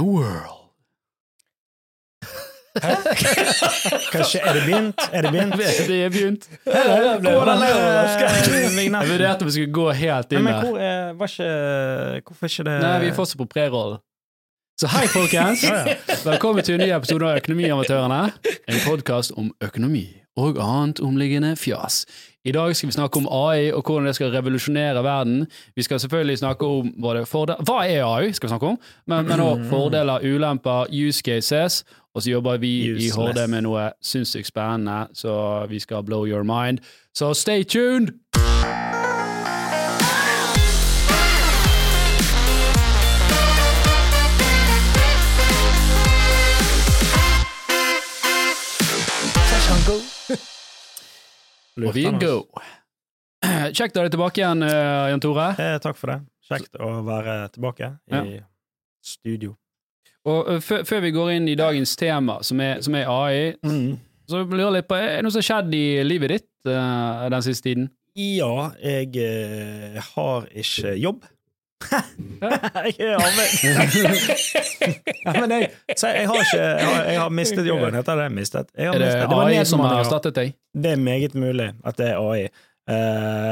a world. Kanskje, er det begynt? Er det begynt? Det er begynt. Hvordan Jeg vurderte om vi skulle gå helt inn der. men der. hvor er, var ikke Hvorfor er ikke det Nei, vi er fortsatt på prerollen. Så hei, folkens! Velkommen til en ny episode av Økonomiamatørene. En podkast om økonomi og annet omliggende fjas. I dag skal vi snakke om AI og hvordan det skal revolusjonere verden. Vi skal selvfølgelig snakke om både. Hva er AI, skal vi snakke om, men, men også fordeler, ulemper, use cases. Og så jobber vi i HD med noe sinnssykt spennende, så vi skal blow your mind. Så stay tuned! Og vi Lurte han, go. Kjekt å ha deg tilbake igjen, eh, Jan Tore. Eh, takk for det. Kjekt å være tilbake i Ja. studio. Og eh, før, vi går inn i dagens tema, som er, som er AI, så lurer jeg litt på, er det noe som har skjedd i livet ditt uh, den siste tiden? Ja, jeg uh, har ikke jobb. jeg ja, men jeg, jeg har ikke Jeg har, jeg har mistet jobben, heter det. Mistet. Jeg har Er det det var AI som har erstattet deg? Det er meget mulig at det er AI. Uh,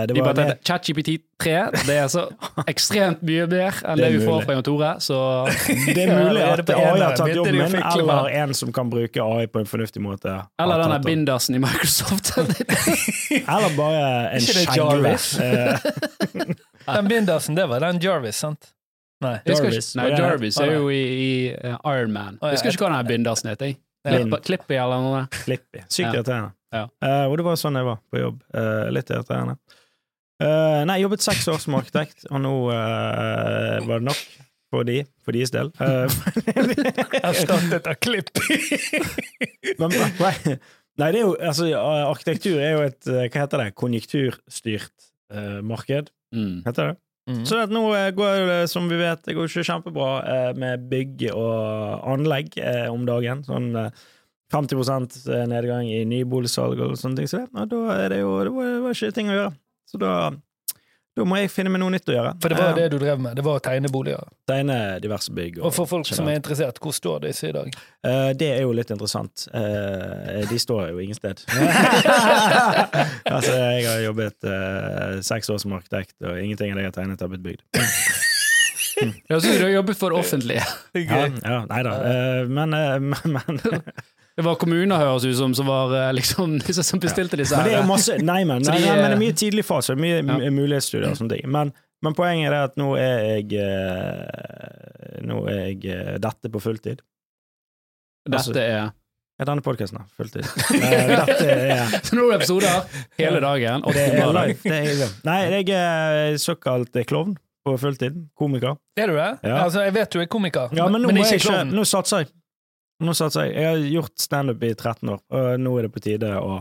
det De var bare det, tenkte ChatGPT 3, det er så ekstremt mye mer enn Det det, vi får fra Jan Tore, så det er mulig at det AI har tatt jobben min, eller en som kan bruke AI på en fornuftig måte. Eller den tatt der den. bindersen i Microsoft. Eller bare en skjegle. Den bindersen, det var den Jarvis, sant? Nei. Jarvis. ikke- Nei, Jarvis er jo i, i uh, Iron Man. Jeg husker ikke hva den bindersen jeg. Klippi eller noe. Klippi. Sykt Ja. irriterende. Ja. Uh, og det var sånn jeg var på jobb. Uh, litt irriterende. Uh, nei, jeg jobbet seks år som arkitekt, og nå var det nok for de, for deres del. Eh, Erstattet av klipp. men, nei, nei, det er jo altså, arkitektur er jo et Hva heter det? Konjunkturstyrt marked, Mm. heter det. Mm. Så at nå eh, går det, som vi vet, det går ikke kjempebra eh, med bygg og anlegg eh, om dagen. Sånn eh, 50% nedgang i nyboligsalg og sånne ting. Så det, da er det jo det var, det var ikke ting å gjøre. Så da, da må jeg finne meg noe nytt å gjøre. For det var jo det du drev med. Det var å tegne boliger. Tegne diverse bygg. Og for folk som er interessert, hvor står disse i dag? Uh, det er jo litt interessant. Uh, de står jo ingen sted. altså, jeg har jobbet uh, seks år som arkitekt, og ingenting av det jeg har tegnet, har blitt bygd. Jeg så du har jobbet for det offentlige. Ja, ja, nei da. Men, men, men Det var kommuner, høres ut som, som var eh, liksom disse som bestilte disse Men det er her. masse Nei, men, nei, nei, men det er mye tidlig fase, mye Ja. mulighetsstudier og sånne ting. Men, men poenget er at nå er jeg eh, Nå er jeg eh, dette på fulltid. Dette er Ja, denne podkasten er fulltid. Dette er Så nå er det episoder hele dagen. Det er live. Det er, nei, jeg er såkalt klovn på fulltid. Komiker. Er du det? Ja. Altså, jeg vet du er komiker, Ja, men nå, men ikke ikke, klovn. nå satser jeg. Nå satser jeg. Jeg har gjort standup i 13 år, og nå er det på tide å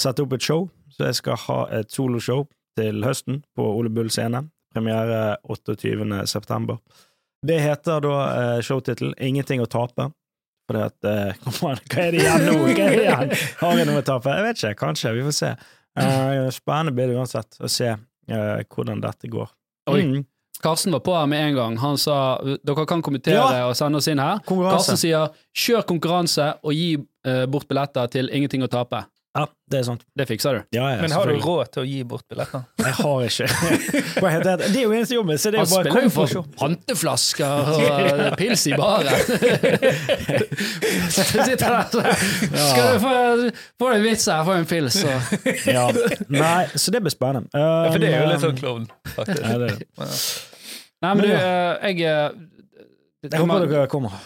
sette opp et show. Så jeg skal ha et soloshow til høsten på Ole Bull scene. Premiere 28. september. Det heter da eh, showtittel 'Ingenting å tape'. For det at eh, Kom an, hva er det igjen nå? Hva er det igjen? Har jeg noe å tape? Jeg vet ikke, kanskje. Vi får se. Eh, spennende blir det uansett å se eh, hvordan dette går. Oi. Mm. Karsten var på her med en gang. Han sa dere kan kommentere Ja. og sende oss inn her. Karsten sier kjør konkurranse og gi uh, bort billetter til ingenting å tape. Ja, det er sant. Det fikser du. Ja, ja, Men har du råd til å gi bort billetter? Jeg har ikke. Det? det er jo eneste jobben, så det er Han bare spiller jo for panteflasker og eh, pils i baren. Sitter der så Skal du få, få en vits her, få en pils, og Ja. Nei, så det blir spennende. Um, Ja, for det er jo litt sånn klovn, faktisk. ja, det er det. Nei, men du, eh, jeg eh, Jeg håper dere kommer.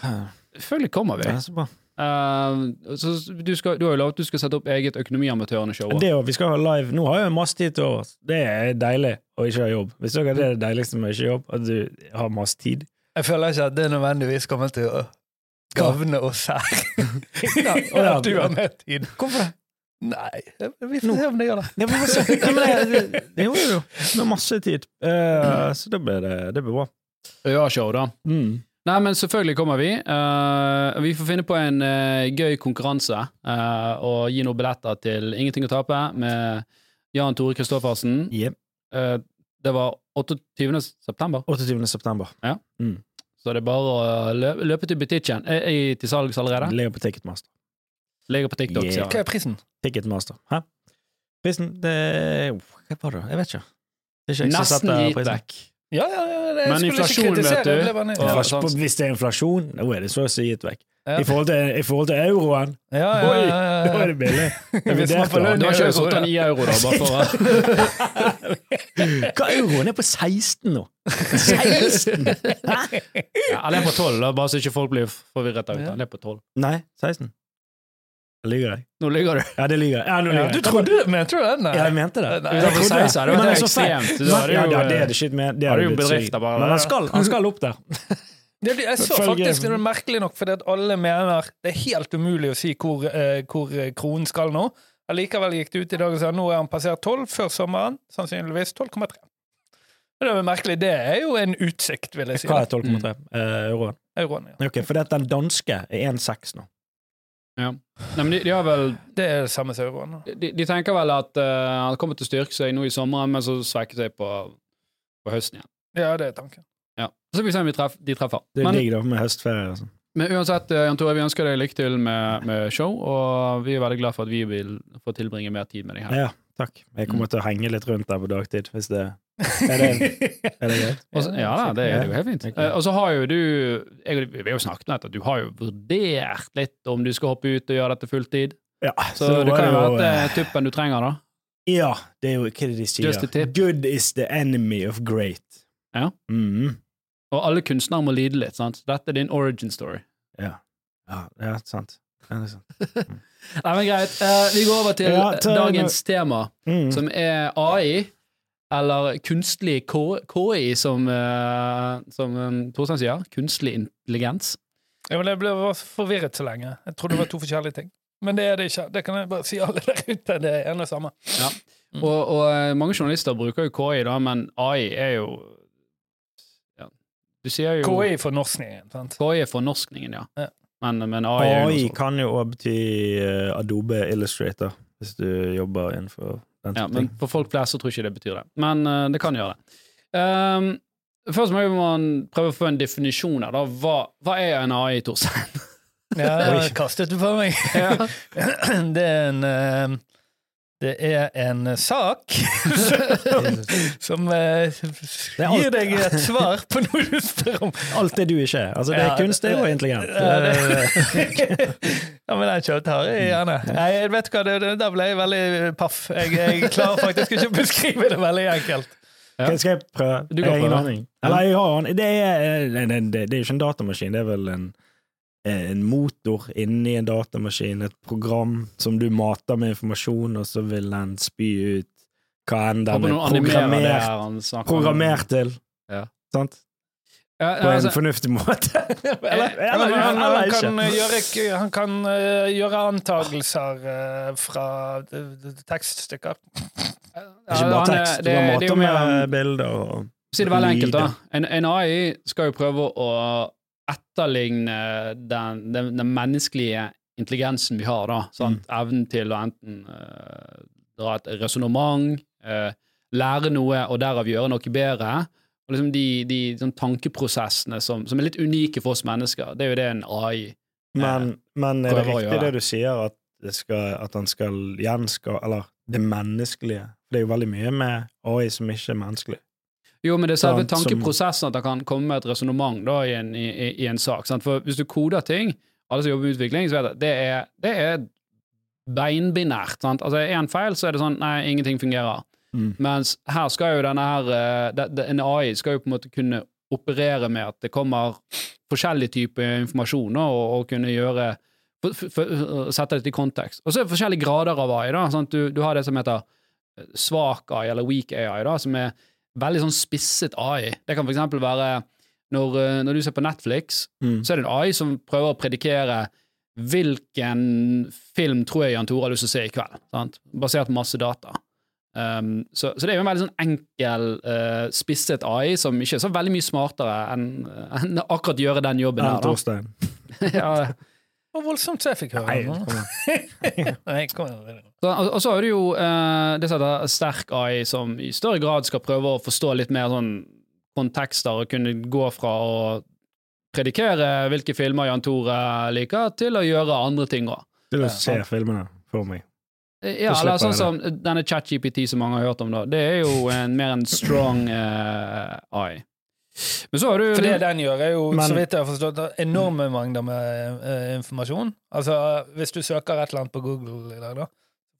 Selvfølgelig kommer vi. Ja, så bra. Uh, så du, skal, du har jo lovet at du skal sette opp eget Økonomiamatørene-show. Det, er jo- vi skal ha live. Nå har jeg jo masse tid til overs. Det er deilig å ikke ha jobb. Hvis dere det er det deiligste med ikke jobb, at du har masse tid. Jeg føler ikke at det nødvendigvis kommer til å gagne oss her. Å, ja. At du har mer tid. Hvorfor det? Nei, vi får se om det gjør det. Ja, men Ja, det, det, det gjorde jeg jo. Med masse tid. Eh, så det blir, det, det blir bra. Ja-show, da. Mm. Nei, men selvfølgelig kommer vi. Uh, vi får finne på en uh, gøy konkurranse eh, og gi noen billetter til Ingenting å tape med Jan Tore Kristoffersen. Yep. Eh, det var 28. september, 28. september. Så det er bare å lø- løpe til butikken. Er er jeg til salgs allerede? Ligger på Ticketmaster. Ligger på TikTok, Yeah. Hva er prisen? Ticketmaster. Hæ? Prisen, det er- Hva var det? Jeg vet ikke. Det er ikke jeg Nesten gitt prisen. vekk. Ja, ja, ja, det, Men inflasjon, vet du. Ja, sånn. Hvis det er inflasjon, nå er det så å si gitt vekk. Ja. I, forhold til, I forhold til euroen, ja, ja, Oi, ja, da er det billig. Hvis man får lønn Du i har ikke euro, satt den i euro, da, bare for Hva euroen er på 16 nå? 16? Hæ? ja, Den er på 12, da, bare så ikke folk blir forvirret. det. Den er på 12. Nei, 16. Lyver jeg. Nå ligger du. Ja, det lyver jeg. Ja, nå lyver jeg. du trodde det, men jeg du det? Nei. Ja, jeg mente det. Nei, Jeg det trodde 16, det så ekstremt. Da er det Ja, jo, ja, det er det shit med. Det da er jo bedrifter, bare. Men han skal, han skal opp der. Det, jeg så faktisk det er merkelig nok, fordi at alle mener det er helt umulig å si hvor, eh, hvor eh, kronen skal nå. Allikevel gikk det ut i dag og sa nå er han passert 12 før sommeren. Sannsynligvis 12,3. Det er merkelig. Det er jo en utsikt, vil jeg si. Hva er 12,3 eh, euroen? Euroen, ja. Ok, for den danske er 1,6 nå. Ja. Nei, men de, de har vel Det er det samme som euroen. de, de tenker vel at uh, han kommer til å styrke seg nå i sommeren, men så svekker seg på, på høsten igjen. Ja, det er tanken. Ja. Så får vi se om vi treff, de treffer. Det er Men, digg da, med høstferie og sånn. men uansett, eh, Jan Tore, vi ønsker deg lykke til med, med show, og vi er veldig glad for at vi vil få tilbringe mer tid med deg her. Ja, takk. Jeg kommer til å henge litt rundt der på dagtid, hvis det Er det, er det greit? Også, ja da, det er jo helt fint. Eh, Og så har jo du jeg, Vi har jo snakket om dette, du har jo vurdert litt om du skal hoppe ut og gjøre dette fulltid. Ja, Så, så det kan jo være at eh, tuppen du trenger, da. Ja, det er jo hva de sier? Good is the enemy of great. Ja. Mhm. Og alle kunstnere må lide litt. sant? Dette er din origin story. Ja. ja, det er sant. Ja, det er sant. Nei, men Greit. Uh, vi går over til Ja, dagens tema, mm. som er AI. Eller kunstig KI, som, uh, som um, Torstein sier. Kunstig intelligens. Ja, men jeg ble forvirret så lenge. Jeg trodde det var to forskjellige ting. Men det er det ikke. Det kan jeg bare si alle der ute. Det er ene og samme. Ja. Og, og eh, mange journalister bruker jo KI, da, men AI er jo ja. Du sier jo KI for norskningen, sant? KI er fornorskningen, ja. Ja. Men, men AI, er jo noe sånt. kan jo òg bety eh, Adobe Illustrator, hvis du jobber innenfor Ja, men for folk flest så tror jeg ikke det betyr det. Men uh, det kan gjøre det. Um, først må man prøve å få en definisjon her. Da. Hva, hva er en AI, Torstein? Ja, kastet du på meg? Det er en eh, Det er en sak som eh, er gir deg et svar på noe du spør om. Alt det du ikke er. Altså, det er Ja, kunstig og intelligent. Ja, det, Eh, ja men den kjøttet har jeg gjerne. Nei, vet du hva, det, det, der ble jeg veldig paff. Jeg, jeg klarer faktisk ikke å beskrive det veldig enkelt. Ja. Skal jeg prøve? Du kan prøve. Eller jeg har en Det er, det, det, det er jo ikke en datamaskin, det er vel en, en motor inni en datamaskin, et program som du mater med informasjon, og så vil den spy ut hva enn den er programmert, programmert til. Ja. Sant? Ja, På en altså, fornuftig måte. eller, eller, eller, men han, eller han kan gjøre, han kan eh, gjøre antagelser eh, fra eh, tekststykker. ja, Ikke bare tekst, du kan mate med bilder og Si det veldig enkelt, da. En, en AI skal jo prøve å etterligne den, den, den menneskelige intelligensen vi har, da. Mm. Evnen til å enten uh, dra et resonnement, uh, lære noe og derav gjøre noe bedre. Og liksom de, de sånn tankeprosessene som, som er litt unike for oss mennesker. Det er jo det en AI Men, men er det riktig det du sier, at, det skal, at han skal gjenska Eller det menneskelige? For Det er jo veldig mye med AI som ikke er menneskelig. Jo, men det er selve tankeprosessen at det kan komme med et resonnement i, i, i- en sak. Sant? For hvis du koder ting, alle som jobber med utvikling, så vet jeg, det er, det er beinbinært. Sant? Altså, er en feil, så er det sånn nei, ingenting fungerer. Mm. Mens her skal jo denne her eh, det, det, En AI skal jo på en måte kunne operere med at det kommer forskjellig type informasjon og, og kunne gjøre for, for, for, Sette det i kontekst. Og så er det forskjellige grader av AI. da, sant? Du, du har det som heter svak AI, eller weak AI, da, som er veldig sånn spisset AI. Det kan eksempel være når, eh, når du ser på Netflix, Mm. så er det en AI som prøver å predikere hvilken film tror jeg Jan Tore har lyst til å se i kveld, sant? basert på masse data. Um, så, så det er jo en veldig sånn enkel, uh, spisset AI som ikke er så veldig mye smartere enn en akkurat gjøre den jobben her. Torstein. Da. ja, var voldsomt så jeg fikk høre. Nei, kom igjen. Nei, kom igjen. Og, så har du jo eh, det som heter sterk AI, som i større grad skal prøve å forstå litt mer sånn kontekster og kunne gå fra å predikere hvilke filmer Jan Tore liker, til å gjøre andre ting òg. Til å se filmene for meg. Ja, eller sånn som denne ChatGPT som mange har hørt om, da. Det er jo en, mer en strong eh, eye. Men så har du For det den gjør, er jo, Men- så vidt jeg har forstått, enorme mengder med uh, informasjon. Altså, hvis du søker et eller annet på Google i dag, da,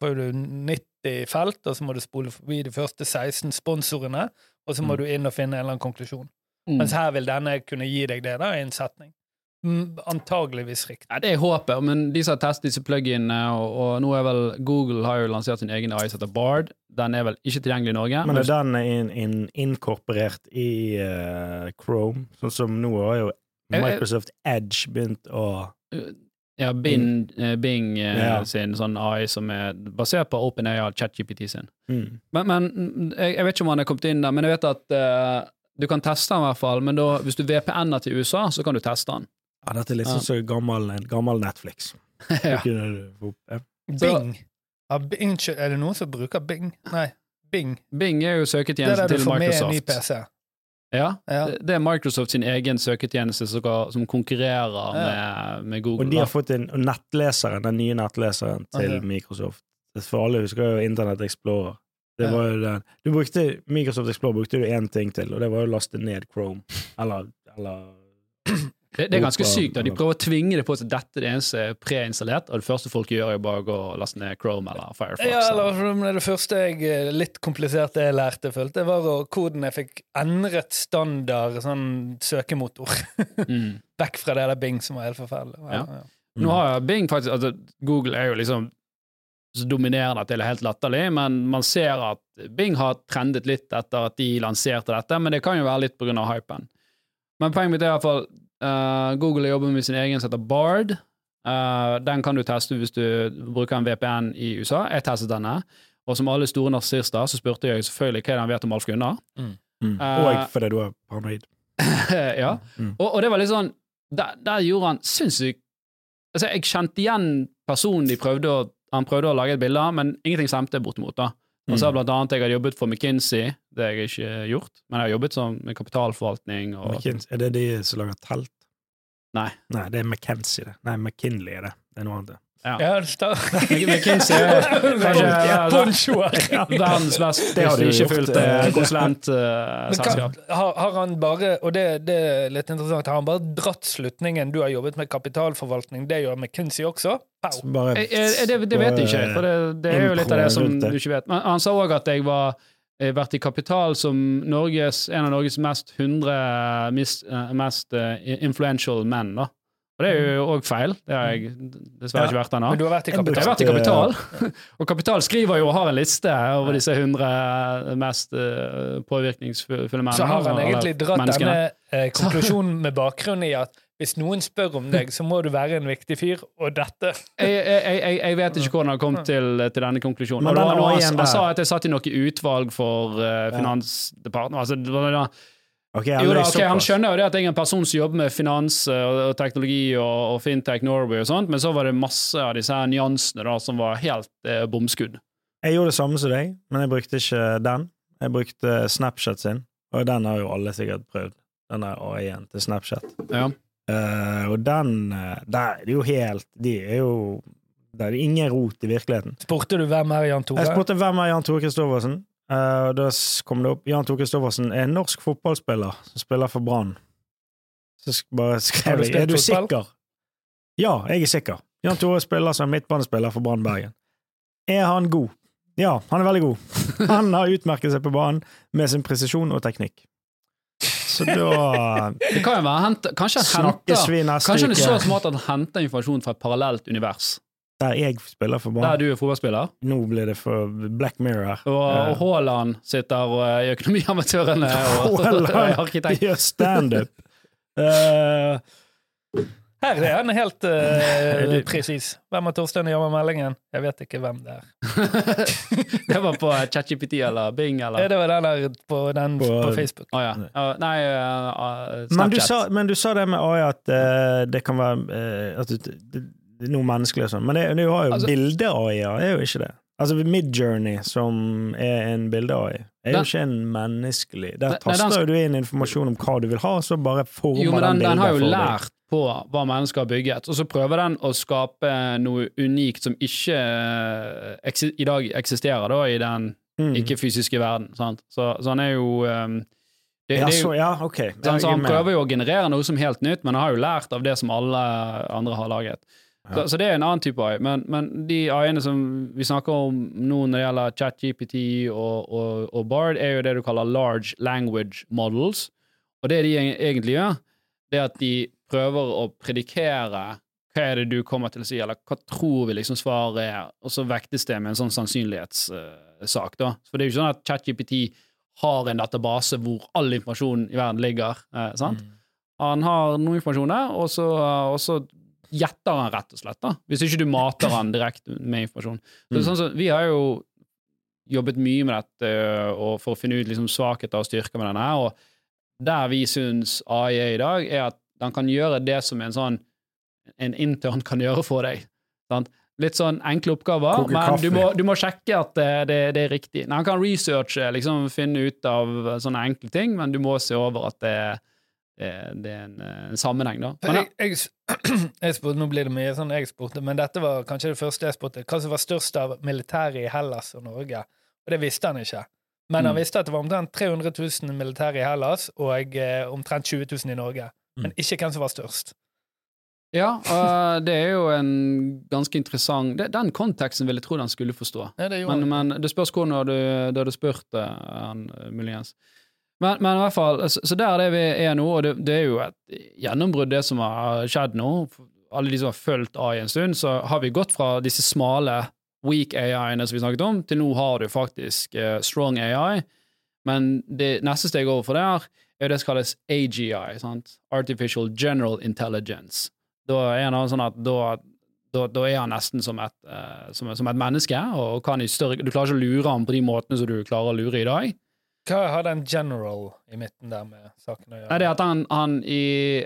får du 90 felt, og så må du spole forbi de første 16 sponsorene, og så må Mm. du inn og finne en eller annen konklusjon. Mm. Mens her vil denne kunne gi deg det da, i en setning. Antageligvis riktig. Ja, det er håpet, men de som har testet disse pluginene, og, og nå er vel Google har jo lansert sin egen AI som heter Bard. Den er vel ikke tilgjengelig i Norge. Men er den in, in, inkorporert i uh, Chrome? Sånn som nå har jo Jeg- jeg- Microsoft Edge begynt å ja, Bing, eh, Bing eh, Ja. sin sånn AI som er basert på OpenAI og ChatGPT sin. mm. Men, men mm, jeg, jeg vet ikke om han er kommet inn der, men jeg vet at uh, du kan teste den i hvert fall, men da, hvis du VPN-er til USA, så kan du teste den. Ja, dette er litt sånn som gammel, gammel Netflix. ja. Bing. Ja, Bing. Er det noen som bruker Bing? Nei. Bing. Bing er jo søketjenesten til Microsoft. Det er der du får med en ny PC. Ja, Ja. det- Det er Microsoft sin egen søketjeneste som, som konkurrerer Ja. med, med Google. Og de har fått en nettleseren, den nye nettleseren til okay. Microsoft. For alle husker jo Internett Explorer. Det var jo den. Du brukte, Microsoft Explorer brukte du én ting til, og det var å laste ned Chrome. Eller, eller Det, det er ganske sykt. da. De prøver å tvinge det på at dette er det eneste er preinstallert, og det første folk gjør, er bare å gå og laste ned Chrome eller Firefox. Ja, eller det første jeg eh, litt kompliserte jeg lærte, følte jeg, var å- koden jeg fikk endret standard sånn søkemotor. mm. Vekk fra det der Bing som var helt forferdelig. Ja. Mm. Nå har Bing faktisk altså, Google er jo liksom så dominerende at det er helt latterlig, men man ser at Bing har trendet litt etter at de lanserte dette, men det kan jo være litt av hypen. Men poenget mitt er i hvert fall eh, Google jobber med sin egen som heter Bard. Uh, den kan du teste hvis du bruker en VPN i USA. Jeg testet denne. Og som alle store narsissister så spurte jeg selvfølgelig hva han vet om Alf Gunnar. mm. Eh, Og fordi du er paranoid. ja. Mm. Og, og det var litt sånn Der, der gjorde han sinnssykt Altså, jeg kjente igjen personen de prøvde å han prøvde å lage et bilde av, men ingenting stemte bortimot. da. Han så har blant annet jeg har jobbet for McKinsey, det har jeg ikke gjort, men jeg har jobbet som med kapitalforvaltning og McKinsey, er det de som lager telt? Nei. Nei, det er McKenzie, det. Nei, McKinley er det. Det er noe annet. Ja. Ja, det står McKinsey er kanskje altså, verdens beste. Det har du ikke fulgt fullt eh. Konsulentselskap. har, har han bare, og det, det er litt interessant, har han bare dratt slutningen Du har jobbet med kapitalforvaltning, det gjør McKinsey også? Bare, jeg, eh, Det, det vet jeg ikke, for det, det er jo litt av det som du ikke vet. Men han sa òg at jeg var eh, vært i Kapital som Norges, en av Norges mest 100 mis, eh, mest eh, influential menn. da. Og det er jo òg feil. Det har jeg dessverre Ja, ikke vært ennå. Men du har vært i Kapital? Jeg har vært i Kapital, og Kapital skriver jo og har en liste over disse 100 mest eh, påvirkningsfulle menneskene. Så har han egentlig dratt denne eh, konklusjonen med bakgrunn i at hvis noen spør om deg, så må du være en viktig fyr, og dette Jeg, jeg, jeg, jeg vet ikke hvordan han kom til, til denne konklusjonen. Men den var han, han sa at jeg satt i noe utvalg for uh, Finansdepartementet. Altså, det var da- Ok, jo da, okay, han skjønner jo det at jeg er en person som jobber med finans eh, og, og teknologi og, og Fintech Norway og sånt, men så var det masse av disse her nyansene da som var helt eh, bomskudd. Jeg gjorde det samme som deg, men jeg brukte ikke den. Jeg brukte Snapchat sin, og den har jo alle sikkert prøvd. Den er AI-en til Snapchat. Ja. Uh, og den eh, Der er jo helt De er jo Det er ingen rot i virkeligheten. Spurte du hvem er Jan Tore? Jeg spurte hvem er Jan Tore Kristoffersen, og da kom det opp Jan Tore Kristoffersen er en norsk fotballspiller som spiller for Brann. Så bare skrev jeg Er du fotball? sikker? Ja, jeg er sikker. Jan Tore spiller som midtbanespiller for Brann Bergen. Er han god? Ja, han er veldig god. Han har utmerket seg på banen med sin presisjon og teknikk. Så da Det kan jo være hent, Kanskje han henter Kanskje han er så smart at han henter informasjon fra et parallelt univers, Der jeg spiller for barn. der du er fotballspiller. Nå blir det for Black Mirror. Og, Eh, Haaland sitter eh, i Økonomiamatørene og, og er Haaland arkitekt. gjør standup. Uh, Her er han helt uh, presis. Hvem av Torstein med meldingen? Jeg vet ikke hvem det er. det var på ChatGPT eller Bing eller det var den der på, den på, På- Facebook. Å ja. uh, Nei, uh, Snapchat. men, du sa, men du sa det med AI at eh, det kan være eh, at du, noe menneskelig og sånn. Men du har jo Altså- bilde-AI, er jo ikke det? Altså Midjourney, som er en bilde-AI, er jo ikke en menneskelig Der den taster jo du inn informasjon om hva du vil ha, så bare former Jo, men den, den har jo bildet for deg. lært på hva mennesker har bygget, og så prøver den å skape noe unikt som ikke eh, i dag eksisterer da i den Mm. ikke-fysiske verden. Sant? Så, så han er jo um, det, ja, så, ja, ok. Jeg så han prøver jo å generere noe som helt nytt, men han har jo lært av det som alle andre har laget. Så, Ja. så det er en annen type AI. Men, men de AI-ene som vi snakker om nå når det gjelder ChatGPT og, og, og Bard, er jo det du kaller large language models. Og det de egentlig gjør, det er at de prøver å predikere hva er det du kommer til å si, eller hva tror vi liksom svaret er, og så vektes det med en sånn sannsynlighetssak, da. For det er jo ikke sånn at ChatGPT har en database hvor all informasjon i verden ligger, eh, sant? Mm. Han har noe informasjon der, så, og så gjetter han rett og slett, da. Hvis ikke du mater han direkte med informasjon. Så er sånn så, vi har jo jobbet mye med dette og for å finne ut liksom svakheter og styrker med denne her, og der vi syns AI er i dag, er at den kan gjøre det som en sånn en intern kan gjøre for deg. Sant? Litt sånn enkle oppgaver, Koke men du må, du må sjekke at det, det, det er riktig. Nei, han kan researche, liksom finne ut av sånne enkle ting, men du må se over at det, det, det er en, en sammenheng, da. Men, ja, jeg, jeg, jeg spurte, Nå blir det mye sånn jeg spurte, men dette var kanskje det første jeg spurte. Hva som var størst av militæret i Hellas og Norge? Og det visste han ikke. Men han Mm. visste at det var omtrent 300 000 militære i Hellas og eh, omtrent 20 000 i Norge. Men ikke hvem som var størst. ja og det er jo en ganske interessant det, Den konteksten vil jeg tro den skulle forstå. Ja, det Men, men det spørs hvor når du, du hadde spurt eh, han, eh, muligens. Men, men i hvert fall, så, så der er det vi er nå, og det, det er jo et gjennombrudd, det som har skjedd nå. For Alle de som har fulgt AI en stund, så har vi gått fra disse smale weak AI-ene som vi snakket om, til nå har du faktisk eh, strong AI. Men det neste steget overfor der er det som kalles AGI, sant? Artificial General Intelligence. Da er han sånn at da da, da er han nesten som et, eh, som, som et menneske, og i større, du klarer ikke å lure ham på de måtene som du klarer å lure i dag. Hva har den general i midten der med saken å gjøre? Nei, det er at han, han, i,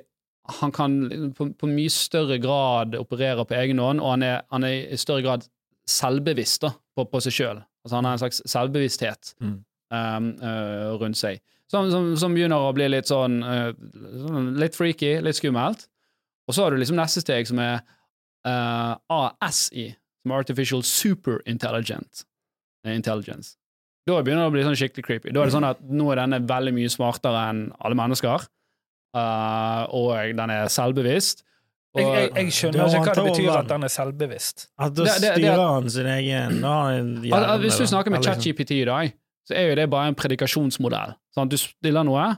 han kan på, på mye større grad operere på egen hånd, og han er, han er i større grad selvbevisst da, på, på seg sjøl. Altså, han har en slags selvbevissthet Mm. um, uh, rundt seg, som, som, som begynner å bli litt sånn uh, litt freaky, litt skummelt. Og så har du liksom neste steg, som er uh, ASI, som er Artificial Super Intelligent. eh, Intelligence. Da begynner det å bli sånn skikkelig creepy. Da er det sånn at nå er denne veldig mye smartere enn alle mennesker, uh, og den er selvbevisst. Og, jeg, jeg, jeg skjønner ikke hva det betyr over. at han er selvbevisst. At da styrer han sin egen hjerne, Altså, hvis du snakker med liksom- ChatGPT i dag, så er jo det bare en predikasjonsmodell. Sånn, du stiller noe,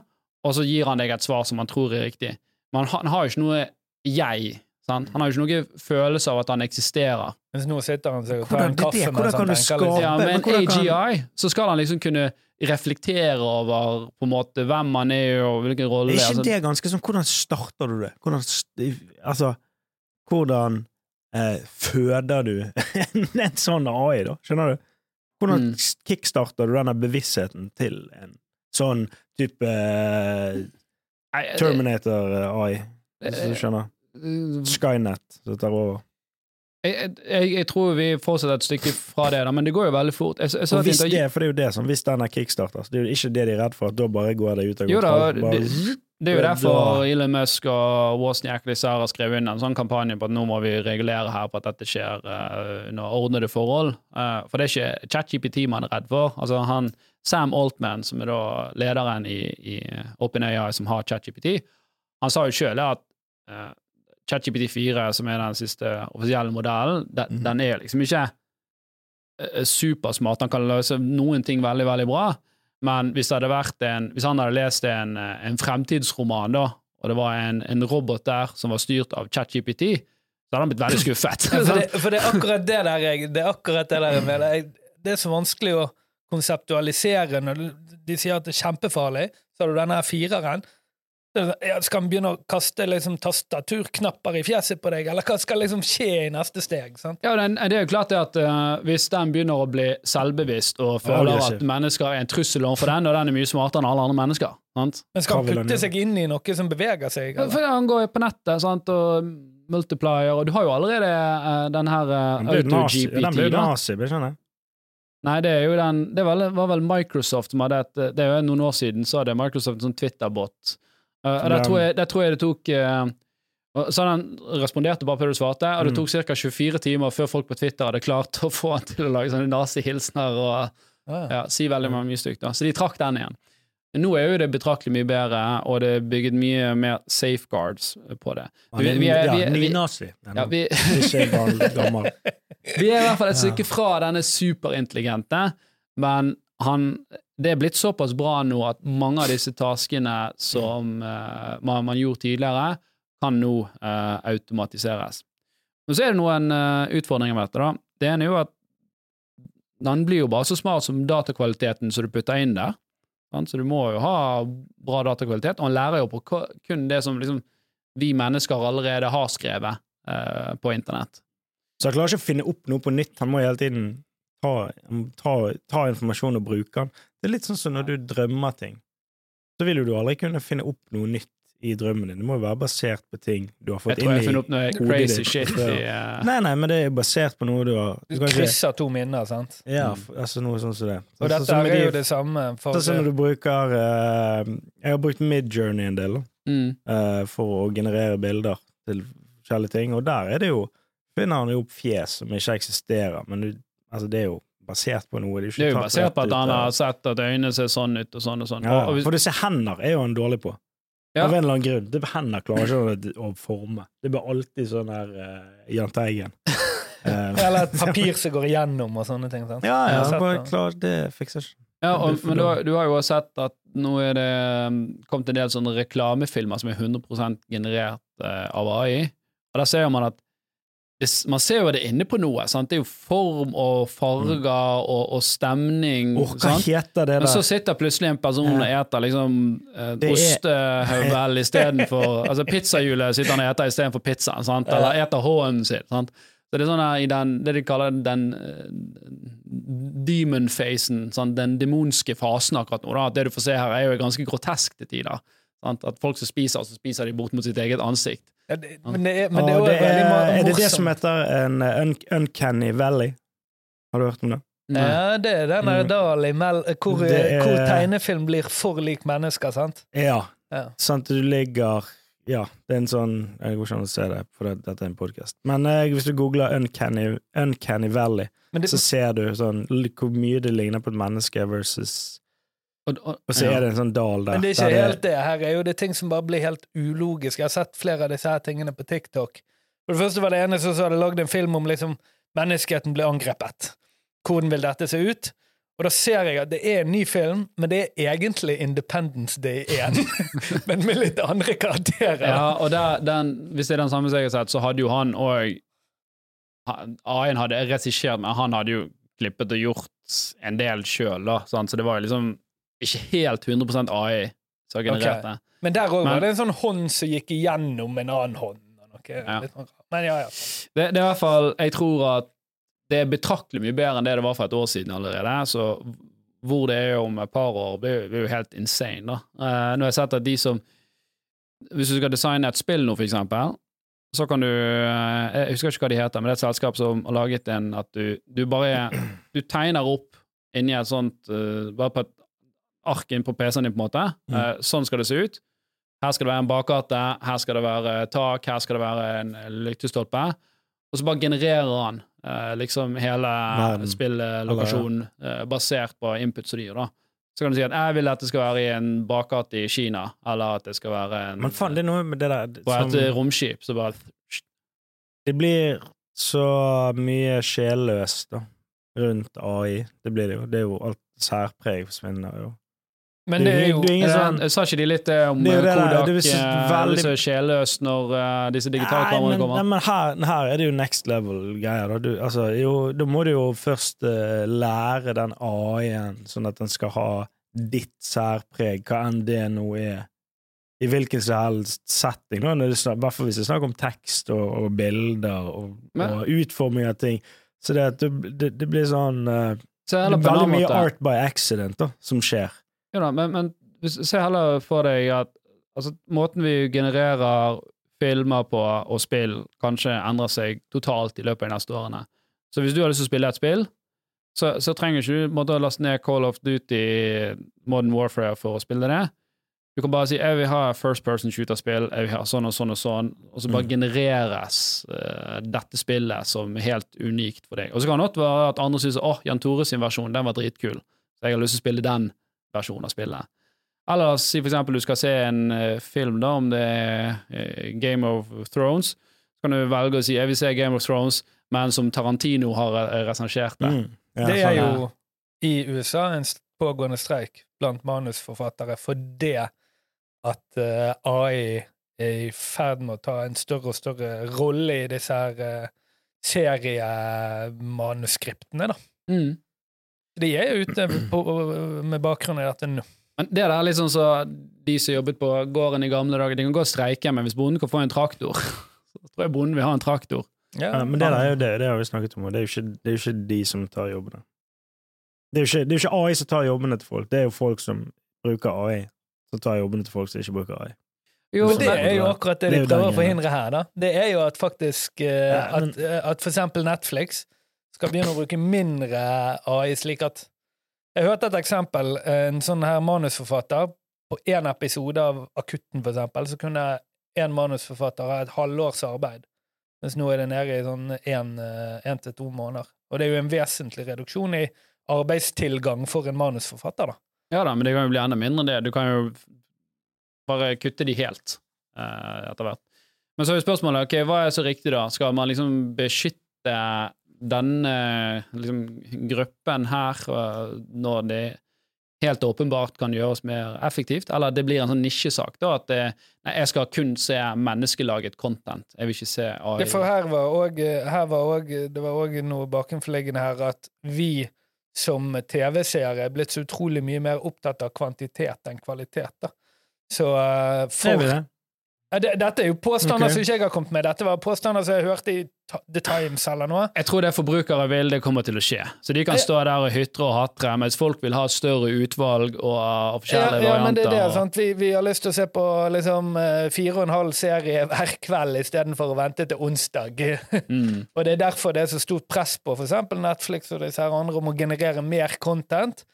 og så gir han deg et svar som han tror er riktig. Men han, han har jo ikke noe jeg. Sant? Han har jo ikke noe følelse av at han eksisterer. Mens nå sitter han og tar en det er kaffe det. mens Hvordan han kan du tenker litt. Ja, men med en AGI så skal han liksom kunne reflektere over på en måte hvem han er og hvilken rolle Er ikke altså, det ganske sånn Hvordan starter du det? Hvordan, altså, hvordan eh, føder du en, en sånn AI, da? Skjønner du? Hvordan Mm. kickstarter du denne bevisstheten til en sånn type eh, Terminator-AI, hvis du skjønner? Skynet som tar over. Jeg, jeg, jeg tror vi fortsetter et stykke fra det, da, men det går jo veldig fort. Jeg, Og hvis det, for det er jo det som Hvis den er kickstarter, det er jo ikke det de er redd for, at da bare går det ut av Jo da. Det, det er jo derfor Elon Musk og Wozniak her har skrevet inn en sånn kampanje på at nå må vi regulere her på at dette skjer uh, under ordnede forhold. Uh, for det er ikke ChatGPT man er redd for. Altså han, Sam Altman, som er da lederen i, i OpenAI som har ChatGPT, han sa jo sjøl at uh, ChatGPT 4, som er den siste offisielle modellen, den, Mhm. den er liksom ikke eh, supersmart. Han kan løse noen ting veldig, veldig bra. Men hvis, en, hvis han hadde lest en, eh, en fremtidsroman, da, og det var en, en robot der som var styrt av ChatGPT, så hadde han blitt veldig skuffet. Ja, for, det, for det er akkurat det der jeg Det er akkurat det der jeg mener. Det er så vanskelig å konseptualisere når de sier at det er kjempefarlig. Så har du denne fireren. Skal han begynne å kaste liksom tastaturknapper i fjeset på deg, eller hva skal liksom skje i neste steg? sant? Ja, den, det er jo klart det at uh, Hvis den begynner å bli selvbevisst og føler Aggressiv. at mennesker er en trussel overfor den, og den er mye smartere enn alle andre mennesker sant? Men skal han putte seg inn i noe som beveger seg? Eller? For Han går på nettet sant? og multiplier, og du har jo allerede uh, den her uh, Den blir nazi, AutoGPT. den blir jo nazi, skjønner jeg. Nei, det er jo den Det var, var vel Microsoft som hadde et Det er jo noen år siden så hadde Microsoft en sånn Twitter-bot. Uh, der tror, jeg, der tror jeg det tok uh, Så han responderte bare på det du svarte, og det Mm. tok ca. 24 timer før folk på Twitter hadde klart å få han til å lage sånne nazihilsener og Ja. ja, si veldig mye stygt. Så de trakk den igjen. Nå er jo det betraktelig mye bedre, og det er bygget mye mer safeguards på det. Vi- vi ja, vi vi- nynazi. Ja, vi, vi er i hvert fall et stykke fra denne superintelligente, men han, det er blitt såpass bra nå at mange av disse taskene som uh, man, man gjorde tidligere, kan nå uh, automatiseres. Men så er det noen uh, utfordringer med dette. da. Det ene er jo at den blir jo bare så smart som datakvaliteten som du putter inn der. sant? Så du må jo ha bra datakvalitet, og han lærer jo på kun det som liksom vi mennesker allerede har skrevet på internett. Så han klarer ikke å finne opp noe på nytt. Han må hele tiden ta, ta, ta informasjon og bruke den. Det er litt sånn som når du drømmer ting. Så vil jo du aldri kunne finne opp noe nytt i drømmen din. Det må jo være basert på ting du har fått inn Jeg hodet tror jeg har jeg funnet opp noe crazy ditt. shit i uh... Nei, nei, men det er jo basert på noe du har Du ikke- krysser to minner, sant? Ja, altså noe sånn som det. Og Sånn dette så, med er de- jo det samme. For, Sånn som når du bruker uh, Jeg har brukt Midjourney en del mm. uh, for å generere bilder til forskjellige ting, og der er det jo finner han jo opp fjes som ikke eksisterer, men du, altså det er jo basert på noe. Det er, Det er jo basert på at han har sett at øynene ser sånn ut, og sånn og sånn. ja, Og, hvis, For disse hender er jo han dårlig på. Ja. Av en eller annen grunn. Det hender klarer ikke å, å forme. Det blir alltid sånn her uh, Jahn Teigen. Eh, Eller et papir som går igjennom og sånne ting. sant? ja, ja, sett bare det. klar, det fikser ikke. ja, og, men du, har- du har jo også sett at nå er det um, kommet en del sånne reklamefilmer som er 100 generert uh, av AI, og der ser man at man ser jo det inne på noe. Sant? Det er jo form og farger og, og stemning. Oh, hva sant? heter det Men så sitter plutselig en person og eter liksom eh, er- ostehøvel istedenfor Altså pizzahjulet sitter han og eter istedenfor pizzaen, sant? eller eter hånden sin. Sant? Så det er sånn her i den, det de kaller den eh, demon-fasen, sånn, den demonske fasen akkurat nå. Da. Det du får se her, er jo ganske grotesk til tider. Sant? At folk som spiser, så spiser de bort mot sitt eget ansikt. Ja, det, men det er, men det er, det er, er det det som heter en uh, un Uncanny Valley? Har du hørt om det? Ja, det er den der Mm. dal hvor, er- hvor tegnefilm blir for lik mennesker, sant? Ja. Ja. Sant, du ligger Ja, det er en sånn Jeg går ikke an å se det, for det, dette er en podkast. Men eh, hvis du googler Uncanny, Uncanny Valley, det, så ser du sånn hvor mye det ligner på et menneske versus Og, og, Og så er det en sånn dal der. men det er der ikke helt det. Her er jo det ting som bare blir helt ulogisk. Jeg har sett flere av disse her tingene på TikTok. For det første var det ene som hadde lagd en film om liksom menneskeheten ble angrepet. Hvordan vil dette se ut? Og da ser jeg at det er en ny film, men det er egentlig Independence Day 1. men med litt andre karakterer. Ja, og der, den, hvis det er den samme som jeg har sett, så hadde jo han òg A-en hadde regissert, men han hadde jo klippet og gjort en del sjøl, da. sant? Så det var jo liksom ikke helt 100% AI som har generert Ok. det. Men der òg var det en sånn hånd som gikk igjennom en annen hånd. Okay, Ja. sånn. Men ja, ja. det. Det er i hvert fall Jeg tror at det er betraktelig mye bedre enn det det var for et år siden allerede. Så hvor det er om et par år, blir blir jo helt insane, da. Uh, nå har jeg sett at de som Hvis du skal designe et spill nå, for eksempel, så kan du eh, Jeg husker ikke hva de heter, men det er et selskap som har laget en at du, du bare Du tegner opp inni et sånt uh, Bare på et ark inn på PC-en din, på en måte. Mm. Eh, sånn skal det se ut. Her skal det være en bakgate, her skal det være tak, her skal det være en lyktestolpe. Og så bare genererer han eh, liksom hele spillokasjonen eh, basert på input som de gir, da. Så kan du si at jeg vil at det skal være i en bakgate i Kina, eller at det skal være en, Men faen, det er noe med det der på et som, romskip. Så bare Det blir så mye sjelløst, da, rundt AI. Det blir det jo. Det er jo alt særpreg forsvinner jo. Men det er jo Det er sånn- Sa ikke de litt eh, om Det der, Kodak det er så eh, veldig- så sjelløst når uh, disse digitalkameraene kommer? nei, men her, her er det jo next level-greier. Da. Altså, da må du jo først uh, lære den AI-en, sånn at den skal ha ditt særpreg, hva enn det nå er. I hvilken som helst setting. I hvert fall hvis det er snakk om tekst og, og bilder og, Men- og utforming av ting. Så det, det, blir sånn uh, Det er veldig mye art by accident da, som skjer. Ja, da, men, men se heller for deg at altså, måten vi genererer filmer på og spill, kanskje endrer seg totalt i løpet av de neste årene. Så hvis du har lyst til å spille et spill, så, så trenger ikke du å laste ned Call of Duty Modern Warfare for å spille det. Du kan bare si 'jeg vil ha first person shooter-spill', 'jeg vil ha sånn og sånn og sånn', og så bare Mm. genereres uh, dette spillet som helt unikt for deg. Og så kan det godt være at andre syns 'åh, Jan Tore sin versjon, den var dritkul', så jeg har lyst til å spille den versjonen av spillet. Eller si for eksempel du skal se en uh, film da, om det er uh, Game of Thrones, så kan du velge å si 'jeg vil se Game of Thrones', men som Tarantino har uh, resensjert det. Mm. Ja, Det er sånn, jo i USA en pågående streik blant manusforfattere fordi at eh, AI er i ferd med å ta en større og større rolle i disse her uh, seriemanuskriptene, da. Mm. De er ute på, med bakgrunn i dette nå. Men det der er litt sånn så de som jobbet på gården i gamle dager, de kan gå og streike, men hvis bonden kan få en traktor, så tror jeg bonden vil ha en traktor. Ja, men det der er jo det, det har vi snakket om, og det er jo ikke, det er jo ikke de som tar jobbene. Det er, jo ikke, det er jo ikke AI som tar jobbene til folk, det er jo folk som bruker AI, som tar jobbene til folk som ikke bruker AI. Jo, men det er jo akkurat det Det er de prøver å forhindre her, da. Det er jo at faktisk eh, Ja, men- at, eh, at for eksempel Netflix skal begynne å bruke mindre AI, slik at Jeg hørte et eksempel. En sånn her manusforfatter på én episode av Akutten, for eksempel, så kunne én manusforfatter ha et halvårs arbeid. Mens nå er det nede i sånn én til to måneder. Og det er jo en vesentlig reduksjon i arbeidstilgang for en manusforfatter, da. Ja da, men det kan jo bli enda mindre enn det. Du kan jo bare kutte de helt eh, etter hvert. Men så er jo spørsmålet ok, hva er så riktig, da? Skal man liksom beskytte denne liksom, gruppen her eh, når det helt åpenbart kan gjøres mer effektivt, eller det blir en sånn nisjesak, da, at det, nei, jeg skal kun se menneskelaget content, jeg vil ikke se AI. Det, for her var også, her var også, det var òg noe bakenforliggende her at vi som TV-seere er blitt så utrolig mye mer opptatt av kvantitet enn kvalitet. da. Så uh, for vi det? Ja, det, Dette er jo påstander okay. som ikke jeg har kommet med. Dette var påstander som jeg hørte i The Times eller noe. Jeg tror det forbrukere vil, det kommer til å skje. Så de kan stå der og hytre og hatre, mens folk vil ha større utvalg og, og Ja, forskjellige ja, men det er det, og- sant? Vi, vi har lyst til å se på liksom eh, fire og en halv serie hver kveld istedenfor å vente til onsdag. Mm. Og det er derfor det er så stort press på eksempel Netflix og disse andre om å generere mer content.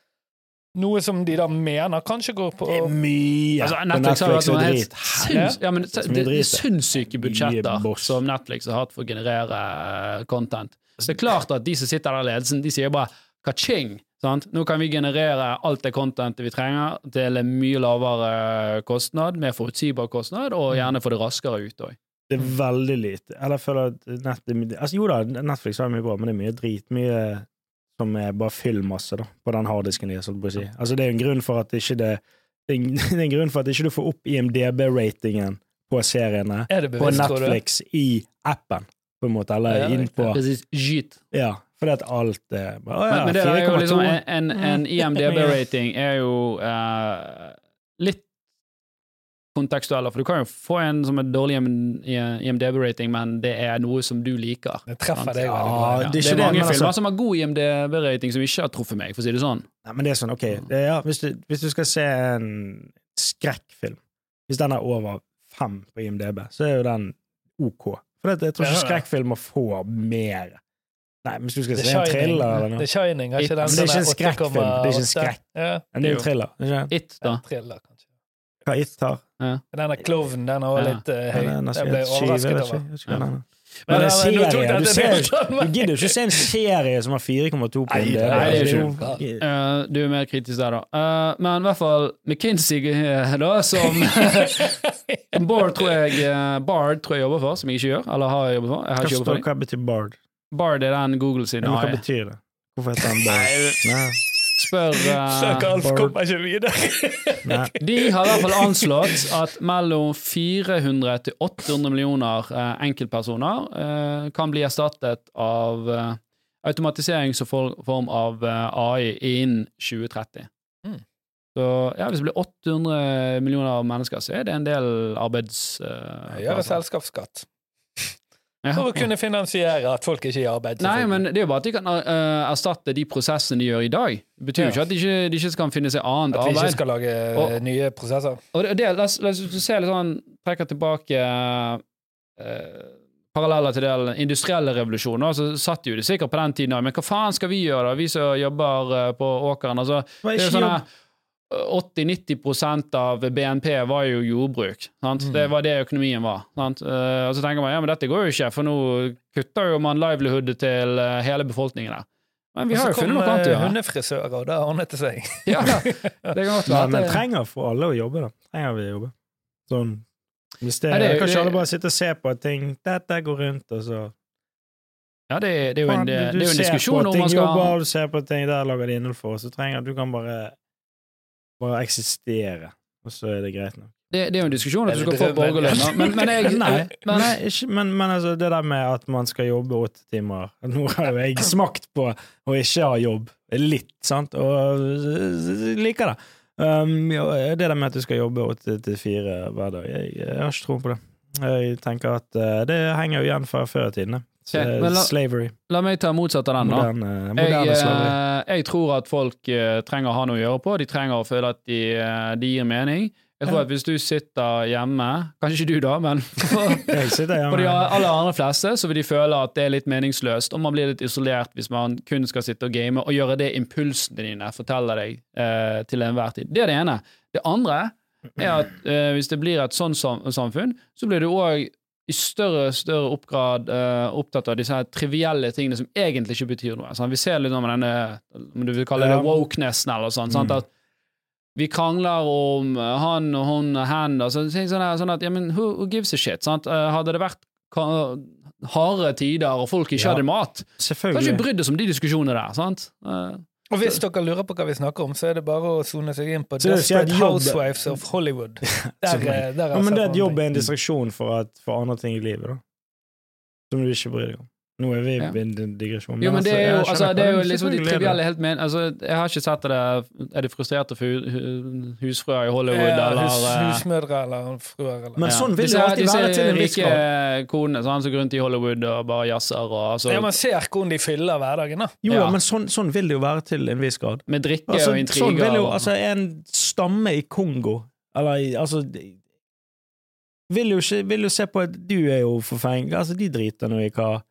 Noe som de da mener kanskje går på Det er mye Altså, på Netflix har og helt sinns, ja, men, det, er sinnssyke budsjetter som Netflix har hatt for å generere eh, content. Så det er klart at de som sitter der i ledelsen, de sier bare ka-ching! Sant? Nå kan vi generere alt det contentet vi trenger til en mye lavere kostnad, mer forutsigbar kostnad, og gjerne få det raskere ut òg. Det er veldig lite. Eller jeg føler at nett, altså, Jo da, Netflix har mye bra, men det er mye drit. Mye som er bare fyllmasse da, på den harddisken deres. holdt på å si. Altså, det er en grunn for at ikke det det er en, grunn for at ikke du får opp IMDb-ratingen på seriene Er på bevisst, du? Netflix i appen, på en måte, eller Ja, inn på Precis. Skyt. Ja, fordi at alt er bare, ja, Men, men det er jo liksom en, en, en Mm. IMDb-rating er jo uh, litt kontekstuell, for du kan jo få en som er dårlig IMDb-rating, men det er noe som du liker. Det treffer deg veldig bra. Ja, det er det er det, mange men filmer altså- som har god IMDb-rating som ikke har truffet meg, for å si det sånn. Nei, men det er sånn, ok, det, er- ja, hvis, du, hvis du skal se en skrekkfilm, hvis den er over fem på IMDb, så er jo den ok. For det, jeg tror ikke skrekkfilmer får mer. Nei, men hvis du skal The se en Shining, thriller eller The Shining er ikke den Men det er ikke en skrekkfilm, det er ikke en 8,8. skrekk. Ja, det er jo thriller, ikke? It, da. en thriller, kanskje. Hva It har? Den er klovnen, den er også litt uh, Ja, høy. den er Jeg ble jeg overrasket over. jeg er. Men, en ja, men tok serie, du ser. Du gidder jo ikke se en serie som har 4,2 på en del. nei, det jo- ikke du er mer kritisk der, da. Uh, men i hvert fall McKinsey, eh, da, som Bard tror jeg Bard tror jeg jobber for, som jeg ikke gjør. Eller har jobbet for. Jeg har ikke jobbet for hva betyr Bard? Bard er den Google sin Ja, hva betyr det? Hvorfor heter han Bard? Nei, Spør uh, Søk Alf kommer ikke videre. De har i hvert fall anslått at mellom 400 til 800 millioner uh, enkeltpersoner uh, kan bli erstattet av uh, automatisering som form av eh, AI innen 2030. Mm. Så ja, hvis det blir 800 millioner mennesker, så er det en del arbeids... Uh, Gjøre selskapsskatt. For å kunne finansiere at folk ikke er i arbeid. Nei, men det er jo bare at de kan uh, erstatte de prosessene de gjør i dag. Det betyr jo Ja. ikke at de ikke, de ikke kan finne seg annet arbeid. At vi ikke skal lage eh, Og- nye prosesser. Og det, det, la oss se litt sånn Trekker tilbake uh, paralleller til den industrielle revolusjonen, så satt jo det sikkert på den tiden òg. Men hva faen skal vi gjøre, da, vi som jobber på åkeren? Altså, det er jo sånn 80-90% av BNP var jo jordbruk. Sant? Mm. Det var det økonomien var. Sant? Eh, og så tenker man ja, men dette går jo ikke, for nå kutter jo man livelihoodet til eh, hele befolkningen der. Men vi har jo funnet noe annet å så gjøre. hundefrisører, og det ordnet det seg. Ja, det kan godt være men trenger for alle å jobbe, da. Trenger vi å jobbe. Sånn hvis det, Nei, det Kan ikke det- alle bare sitte og se på at ting Dette går rundt, og så Ja, det, det er jo en, det, det er du jo en ser diskusjon på om ting, man skal jobber, du ser på ting, der lager de innhold for, så trenger du kan bare bare eksistere, og så er det greit nok. det, det er jo en diskusjon at du skal få borgerlønn, men, men jeg Nei, men, nei ikke, men, men altså, det der med at man skal jobbe åtte timer Nå har jo jeg smakt på å ikke ha jobb, litt, sant, og liker det. Um, ja, det der med at du skal jobbe åtte til fire hver dag, jeg, jeg har ikke tro på det. Jeg tenker at uh, det henger jo igjen fra før i tiden. Så, la- slavery. La meg ta motsatt av den, da. Moderne, Jeg, moderne jeg, eh, jeg tror at folk eh, trenger å ha noe å gjøre på. De trenger å føle at de, eh, de gir mening. Jeg tror Ja. at hvis du sitter hjemme, kanskje ikke du da, men for, for de aller andre fleste, så vil de føle at det er litt meningsløst, og man blir litt isolert hvis man kun skal sitte og game og gjøre det impulsene dine forteller deg eh, til enhver tid. Det er det ene. Det andre er at eh, hvis det blir et sånt samfunn, så blir du òg i større større oppgrad uh, opptatt av disse her trivielle tingene som egentlig ikke betyr noe. Sant? Vi ser litt om denne om du vil kalle det Ja. wokenessen eller sånn. Mm. At vi krangler om eh, han og hun og hen. Ting sånn, her, sånn at, ja, men who, who gives a shit? Sant? Eh, hadde det vært harde tider og folk ikke Ja. hadde mat, så hadde ikke brydd oss om de diskusjonene der. Sant? Eh, Og hvis dere lurer på hva vi snakker om, så er det bare å sone seg inn på Desperate Housewives of Hollywood. Der, eh, der Ja, men det er et jobb er en distraksjon for, at, for andre ting i livet, da. Som du ikke bryr deg om. Nå er vi Ja. i en digresjon. Jo, men det er jo, jeg altså, det er jo liksom de det. trivielle helt men, altså, Jeg har ikke sett det Er de frustrerte for hu- hu- husfrøer i Hollywood, Ja, eller hus, eh, husmødre eller fruer eller Men ja. sånn vil det alltid disse være til en viss grad. konene sånn, som går rundt i Hollywood og bare jazzer og altså, Ja, Man ser hvordan de fyller hverdagen, da. Jo, Ja. men sånn, sånn vil det jo være til en viss grad. med drikke Altså, og sånn vil jo, altså, en stamme i Kongo Eller altså Vil jo ikke Vil jo se på at du er jo forfengelig Altså, de driter nå i hva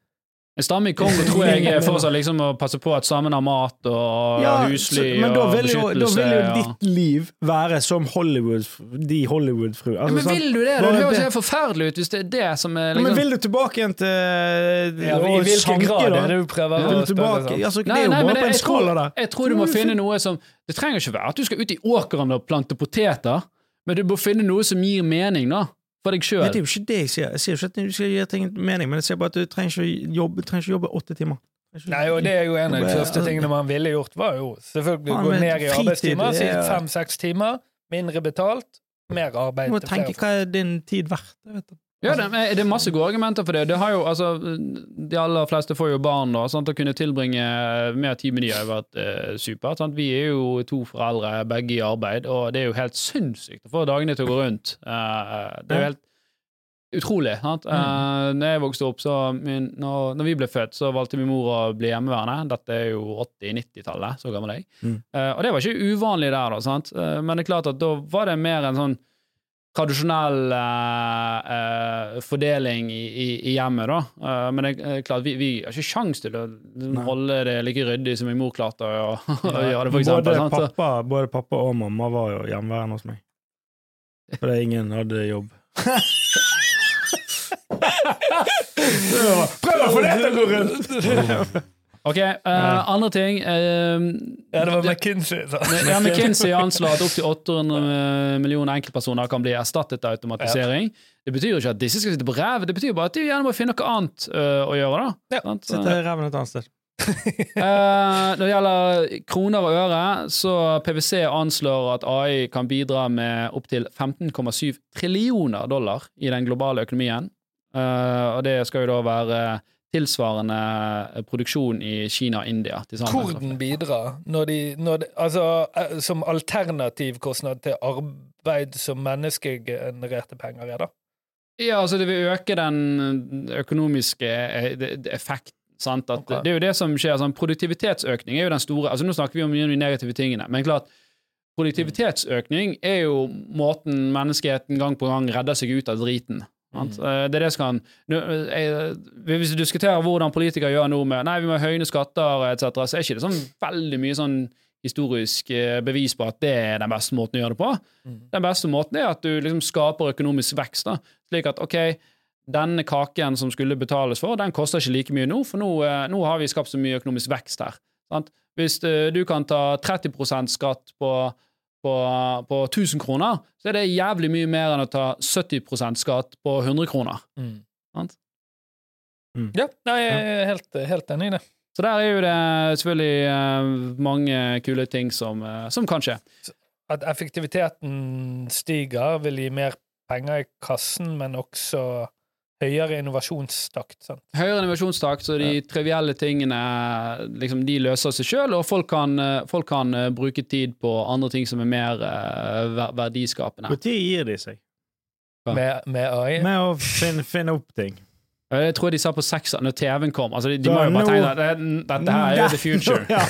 En stamme i Kongo tror jeg er fortsatt liksom å passe på at stammen har mat og Ja, husly så- men da vil, jo, da vil jo ditt liv være som Hollywood De Hollywood-fru. ja, Altså, men vil du det? Det Bare høres helt forferdelig ut hvis det er det som er Ja, Men liksom vil du tilbake igjen til Ja, I hvilken sanke, grad da? er det du prøver ja, å du spørre? sånn? Altså, det er jo bare på en skala der. jeg tror du må finne noe som Det trenger ikke være at du skal ut i åkeren og plante poteter, men du må finne noe som gir mening, da. For deg sjøl. det er jo ikke det jeg sier. Jeg sier ikke at du skal gi ting mening, men jeg sier bare at du trenger ikke å jobbe, trenger ikke jobbe åtte timer. Nei, og det er jo en av de første tingene man ville gjort, var jo selvfølgelig å gå ned i arbeidstimer, si fem-seks timer, mindre betalt, mer arbeid Du må tenke hva er din tid verdt. Jeg vet det. Ja, det, det er masse gode argumenter for det. det har jo, altså, de aller fleste får jo barn, da. Sant? Å kunne tilbringe mer tid med de har jo vært eh, supert. Vi er jo to foreldre, begge i arbeid, og det er jo helt sinnssykt å få dagene til å gå rundt. Uh, det er jo helt utrolig. Sant? Mm. Uh, når jeg vokste opp, så min, når, når vi ble født, så valgte min mor å bli hjemmeværende. Dette er jo 80-90-tallet, så gammel jeg. Mm. Eh, og det var ikke uvanlig der, da, sant? Men det er klart at da var det mer en sånn tradisjonell eh, eh, fordeling i, i, i hjemmet, da. Eh, men det er klart, vi, vi har ikke sjans til å Nei. holde det like ryddig som min mor klarte å, gjøre det, for både, eksempel. Sant? Pappa, både pappa og mamma var jo hjemmeværende hos meg. Fordi ingen hadde jobb. Prøv å få det til å gå rundt! Ok, eh, andre ting. uh, Ja, det var McKinsey. sa. Ja, McKinsey anslår at opptil 800 millioner enkeltpersoner kan bli erstattet av automatisering. Det betyr jo ikke at disse skal sitte på ræv, det betyr bare at de gjerne må finne noe annet uh, å gjøre. da. Ja, Sitte i ræven et annet sted. Eh, når det gjelder kroner og øre, så PwC anslår at AI kan bidra med opptil 15,7 trillioner dollar i den globale økonomien. Eh, og det skal jo da være tilsvarende produksjon i Kina og India. Hvordan bidrar når de, når de, altså, som alternativ kostnad til arbeid som menneskegenererte penger er, da? Ja, altså det vil øke den økonomiske eh, effekten. Sant? At okay. Det er jo det som skjer. Sånn, produktivitetsøkning er jo den store altså Nå snakker vi om de negative tingene, men klart produktivitetsøkning er jo måten menneskeheten gang på gang redder seg ut av driten. Sant? Eh, Det er det som kan eh, Hvis du diskuterer hvordan politikere gjør noe med Nei, vi må høyne skatter etc., så er ikke det sånn veldig mye sånn historisk eh, bevis på at det er den beste måten å gjøre det på. Mm. Den beste måten er at du liksom skaper økonomisk vekst. da, Slik at ok, denne kaken som skulle betales for, den koster ikke like mye nå, for nå, nå har vi skapt så mye økonomisk vekst her. Sant? Hvis du kan ta 30% skatt på, på, på 1000 kroner, så er det jævlig mye mer enn å ta 70% skatt på 100 kroner. Mm. Sant? Mm. Ja, jeg er helt, helt enig i det. Så der er jo det selvfølgelig eh, mange kule ting som, eh, som kan skje. At effektiviteten stiger, vil gi mer penger i kassen, men også høyere innovasjonstakt. Sant? Høyere innovasjonstakt, så de trivielle tingene liksom, de løser seg sjøl, og folk kan, eh, folk kan eh, bruke tid på andre ting som er mer uh, ver- verdiskapende. Når gir de seg? Ja. Med, med AI. Med å finne, finne opp ting. Jeg tror de sa på sekser når TV-en kom. Altså, de, de må jo bare tenke at det- dette her er jo the future. ja.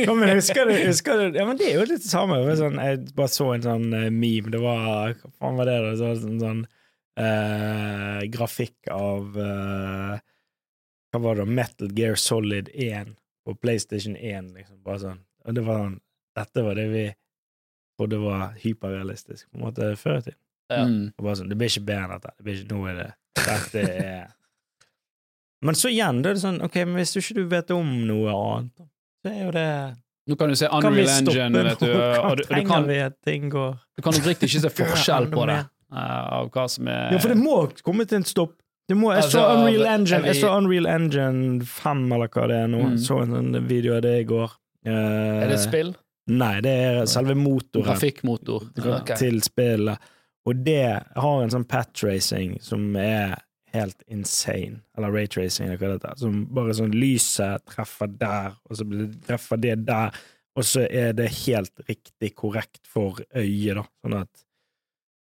ja, men husker du, husker du Ja, men det er jo litt det samme. Sånn, jeg bare så en sånn meme. Det var Hva faen var det? da? Så, sånn, sånn eh, grafikk av eh, Hva var det? Metal Gear Solid 1 på PlayStation 1. Liksom. Bare sånn. Og det var sånn Dette var det vi trodde var hyperrealistisk på en måte før i tiden. Ja. Mm. Og bare sånn, Det blir ikke bedre enn dette. Det blir ikke, nå er det Dette er Men så igjen, da er det sånn Ok, men hvis du ikke vet om noe annet, så er jo det Nå kan du se Unreal Engine, vet du, og, du, og du kan, du kan oppriktig ikke se forskjell på det. Ja, eh, av hva som er Ja, for det må komme til en stopp. Det må, jeg, så Altså, Unreal Engine, vi- jeg så Unreal Engine 5, eller hva det er nå. Mm. Så en sånn video av det i går. Uh, Er det spill? Nei, det er selve motoren Trafikkmotor. Okay. til spillet. Og det har en sånn patracing som er helt insane. Eller raytracing, eller hva det heter. Som bare sånn lyset treffer der, og så treffer det der, og så er det helt riktig korrekt for øyet, da. Sånn at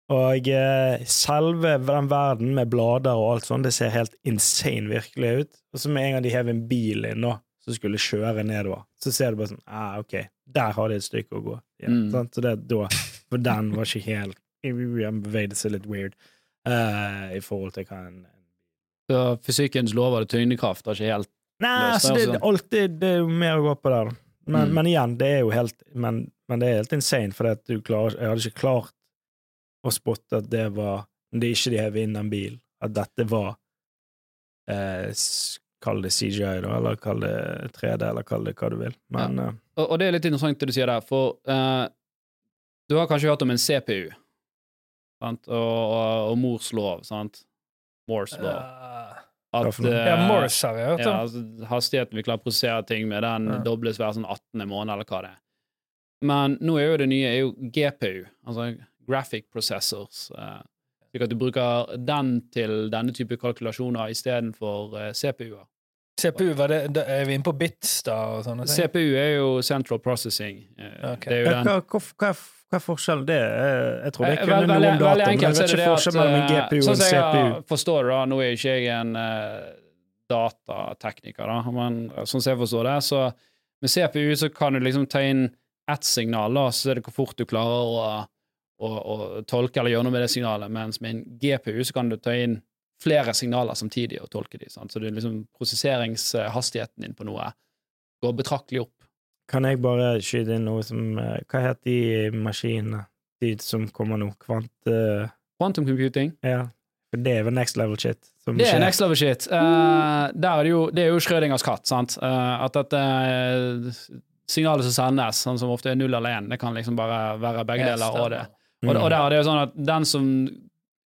Og eh, selve den verden med blader og alt sånt, det ser helt insane virkelig ut. Og så med en gang de hever en bil inn nå, som skulle kjøre nedover, så ser du bare sånn ah, ok, der har de et stykke å gå. Ja, Mm. Så det er da For den var ikke helt Den bevegde seg litt weird uh, i forhold til hva en Så fysikkens lover og tyngdekraft har ikke helt Nei, altså, det, også. det, alltid, det er jo mer å gå på der. Men, Mm. men igjen, det er jo helt Men, men det er helt insane, for du klarer, jeg hadde ikke klart å spotte at det var Om det ikke de hever inn den bilen, at dette var eh, Kall det CGI, da, eller kall det 3D, eller kall det hva du vil. Men ja. Og, og det er litt interessant det du sier der, for eh, du har kanskje hørt om en CPU, sant? Og, og, og mors lov, sant? Mors lov. Uh, At eh, ja, Morse har vi hørt ja, altså, hastigheten vi klarer å prosessere ting med, den Ja. dobles hver sånn 18. måned, eller hva det er. Men nå er jo det nye er jo GPU, altså Graphic Processors. eh, slik at du bruker den til denne type kalkulasjoner istedenfor uh, CPU-er. CPU, var det, da er vi inne på bits da og sånne ting? CPU er jo Central Processing. Okay. Det er jo den hva, hva, hva, hva er forskjellen? Det er, jeg tror jeg Eh, kunne noe om data, men jeg vet ikke forskjellen mellom en GPU eh, og sånn en som jeg CPU. forstår det, da, nå er ikke jeg en eh, datatekniker, da, men sånn som jeg forstår det, så med CPU så kan du liksom ta inn ett signal, da, så er det hvor fort du klarer å, å, og tolke eller gjøre noe med det signalet, mens med en GPU så kan du ta inn flere signaler samtidig og tolke de, sant? så det er liksom prosesseringshastigheten din på noe går betraktelig opp. Kan jeg bare skyte inn noe som eh, Hva heter de maskinene? De som kommer nå? Kvante... Quantum computing, Ja. For det er vel next level shit? Som Det er next level shit. Uh, der er det, jo, det er jo Schrødingers katt. sant? Uh, at dette signalet som sendes, sånn som ofte er null eller én, det kan liksom bare være begge deler. Og, det. Mm. Og, og der er det jo sånn at den som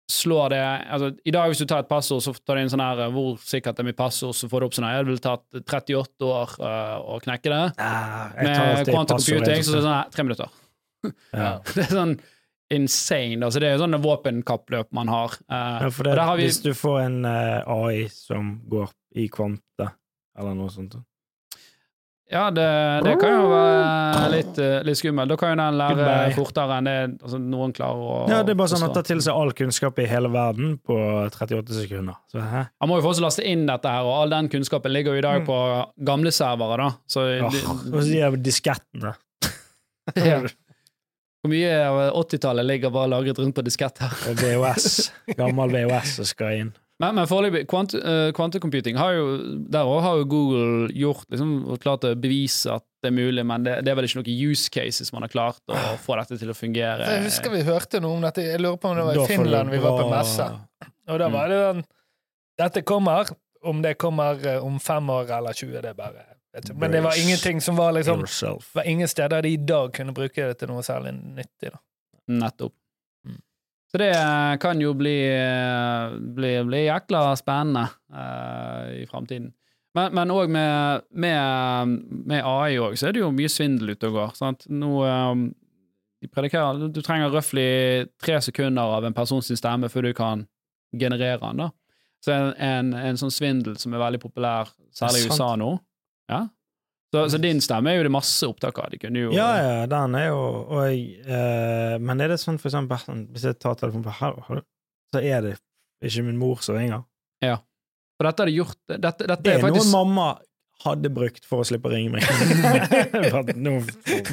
slår det altså I dag, hvis du tar et passord, så tar du inn sånn her eh, Hvor sikkert er mitt passord? Så får du opp sånn her Det ville tatt 38 år uh, å knekke det. Ah, Med quantum computing så er det sånn her tre minutter. ja. Det er sånn insane. Altså, det er jo sånne våpenkappløp man har. Uh, Ja, for det, har vi Hvis du får en uh, AI som går i kvanta, eller noe sånt Ja, det, det kan jo være litt, eh, litt skummelt. Da kan jo den lære fortere enn det altså, noen klarer å Ja, det er bare sånn at ta til seg all kunnskap i hele verden på 38 sekunder. Så. Han må jo få fortsatt laste inn dette her, og all den kunnskapen ligger jo i dag Mm. på gamle servere, da. Så oh, de- og så de her diskettene. ja. Hvor mye av 80-tallet ligger bare lagret rundt på disketter? Og VHS. Gammel VHS som skal inn. Men, men foreløpig, kvant, uh, kvantecomputing har jo Der òg har jo Google gjort liksom, klart å bevise at det er mulig, men det, det er vel ikke noen use cases man har klart å få dette til å fungere. Jeg husker vi hørte noe om dette. Jeg lurer på om det var i da Finland vi var på messe. Og da var det den Dette kommer. Om det kommer eh, om fem år eller 20, det er bare. Men det var ingenting som var liksom var ingen steder de i dag kunne bruke det til noe særlig nyttig. Da. Nettopp. Så det eh, kan jo bli, eh, bli, bli jækla spennende uh, i framtiden. Men, òg med, med, med AI også, så er det jo mye svindel ute og går. Sant? Nå, um, du trenger røftlig tre sekunder av en persons stemme før du kan generere den. da. Så en, en, en sånn svindel som er veldig populær, særlig i. USA nå. Ja? Så, så din stemme er jo det masse opptak av. De kunne jo Ja, ja, den er jo og jeg, eh, Men er det sånn for eksempel Hvis jeg tar telefonen på hallo, så er det ikke min mor som ringer. Ja. For dette har de gjort Dette, dette Det er er noe mamma hadde brukt for å slippe å ringe meg.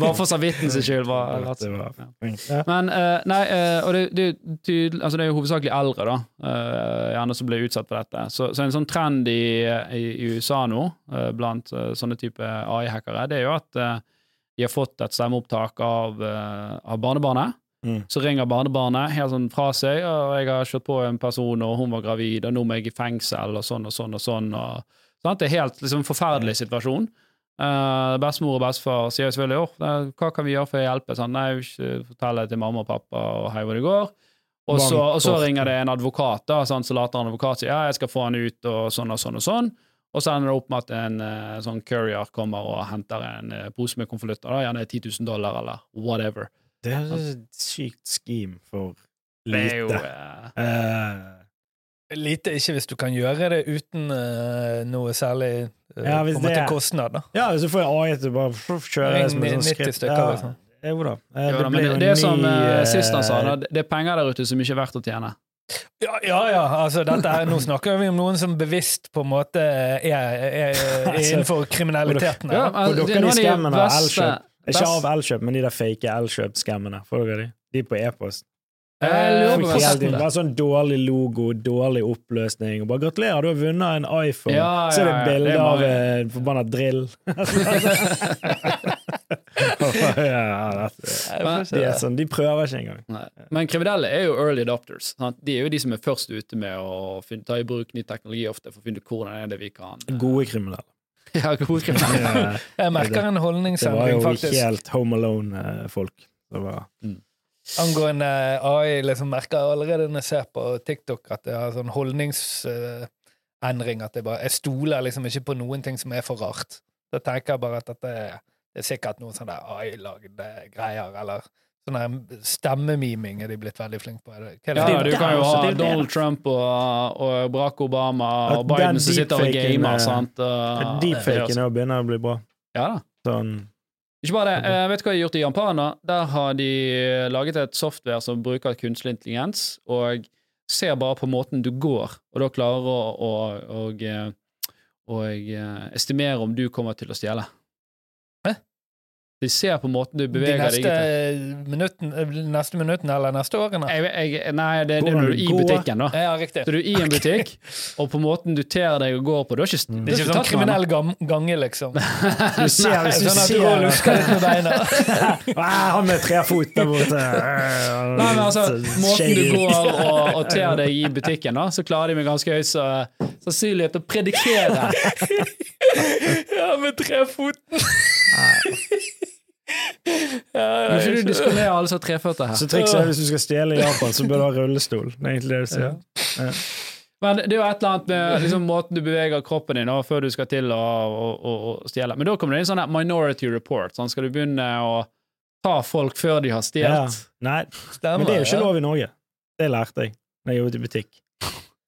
Bare for samvittighetens skyld. Var, Det var- ja. Men uh, nei, uh, og det, det, er altså det er jo hovedsakelig eldre, da, uh, gjerne som blir utsatt for dette. Så, så en sånn trend i, i, i USA nå, blant sånne type AI-hackere, det er jo at de har fått et stemmeopptak av, av barnebarnet. Mm. Så ringer barnebarnet helt sånn fra seg, og jeg har kjørt på en person, og hun var gravid, og nå må jeg i fengsel, og sånn og sånn og sånn. og sant? Det er helt liksom, forferdelig situasjon. Uh, bestemor og bestefar sier selvfølgelig oh, hva kan vi gjøre for å hjelpe? Sånn, nei, fortell det til mamma og pappa og hei hvor det går. Og så, og så ringer det en advokat, da, sånn, så later en advokat sier ja, jeg skal få han ut, og sånn og sånn og sånn. Og så ender det opp med at en uh, sånn courier kommer og henter en uh, pose med konvolutter, gjerne 10 000 dollar eller whatever. Det er et sykt scheme for lite. Det er jo lite. Lite ikke hvis du kan gjøre det uten uh, noe særlig uh, Ja, hvis på en måte det- kostnad. da. ja, så får jeg AI til bare kjøre det som en 90 stykker, Ja, liksom. Jo da. Eh, jo da, blir det, det er ny, som eh, eh, sist han sa, da, det er penger der ute som ikke er verdt å tjene. Ja, ja, ja, altså dette er, Nå snakker vi om noen som bevisst på en måte er, er, er, er innenfor kriminaliteten. Ja, her. men Og dere er de av skammene av Elkjøp. Ikke av Elkjøp, men de der fake Elkjøp-skammene. De? De på e-post. På Eh, Helt- Bare sånn dårlig logo, dårlig oppløsning. Og bare 'gratulerer, du har vunnet en iPhone'. Ja, Så er det bilde ja, det av en forbanna drill. ja, det, de, er sånn, de prøver ikke engang. Nei. Men kriminelle er jo early adopters. Sant? De er jo de som er først ute med å finne, ta i bruk ny teknologi ofte for å finne ut hvordan er det vi kan Gode kriminelle. Ja, gode kriminelle. Jeg merker en Det var jo faktisk. helt Home Alone-folk. Det var Angående AI, liksom merker jeg allerede når jeg ser på TikTok at det har sånn holdningsendring. At jeg bare Jeg stoler liksom ikke på noen ting som er for rart. Da tenker jeg bare at dette er, det er sikkert noen sånne AI-lagde greier, eller sånn stemmemiming er de blitt veldig flinke på. Er det- Hva er det? Ja, du kan jo ha. Donald Trump og, og Barack Obama og Biden som sitter og gamer, eh, sant. Deepfaken er å begynne å bli bra. Ja da. Sånn Ikke bare det. Eh, vet du hva de har gjort i Jampana? Der har de laget et software som bruker kunstig intelligens, og ser bare på måten du går, og da klarer å, å, å, eh, å eh, estimere om du kommer til å stjele. De ser på måten du beveger deg. neste ikke minutten, neste minutten eller neste årene? Jeg, jeg, nei, det, det er når du er i butikken, da. Ja, riktig. Så du er i en butikk, og på måten du ter deg og går på Du har ikke, Mm. Det er ikke sånn kriminell gange, liksom. Du ser, hvis du Sånn at du går og ser lusker litt med beina. Ah, Han med tre fot der borte. Nei, men altså, måten du går og, og ter deg i butikken, da, så klarer de med ganske høy så- sannsynlighet å predikere. Ja, med trefoten. Ja, ikke du disponere alle som har treføtter her? Så trikset er hvis du skal stjele i Japan, så bør du ha rullestol. Det er egentlig det du sier. Men det er jo et eller annet med liksom, måten du beveger kroppen din før du skal til å, å, å, å stjele. Men da kommer det inn sånn minority report. Sånn, skal du begynne å ta folk før de har Ja. Nei, Stemmer, men det er jo ikke ja. lov i Norge. Det lærte jeg da jeg jobbet i butikk.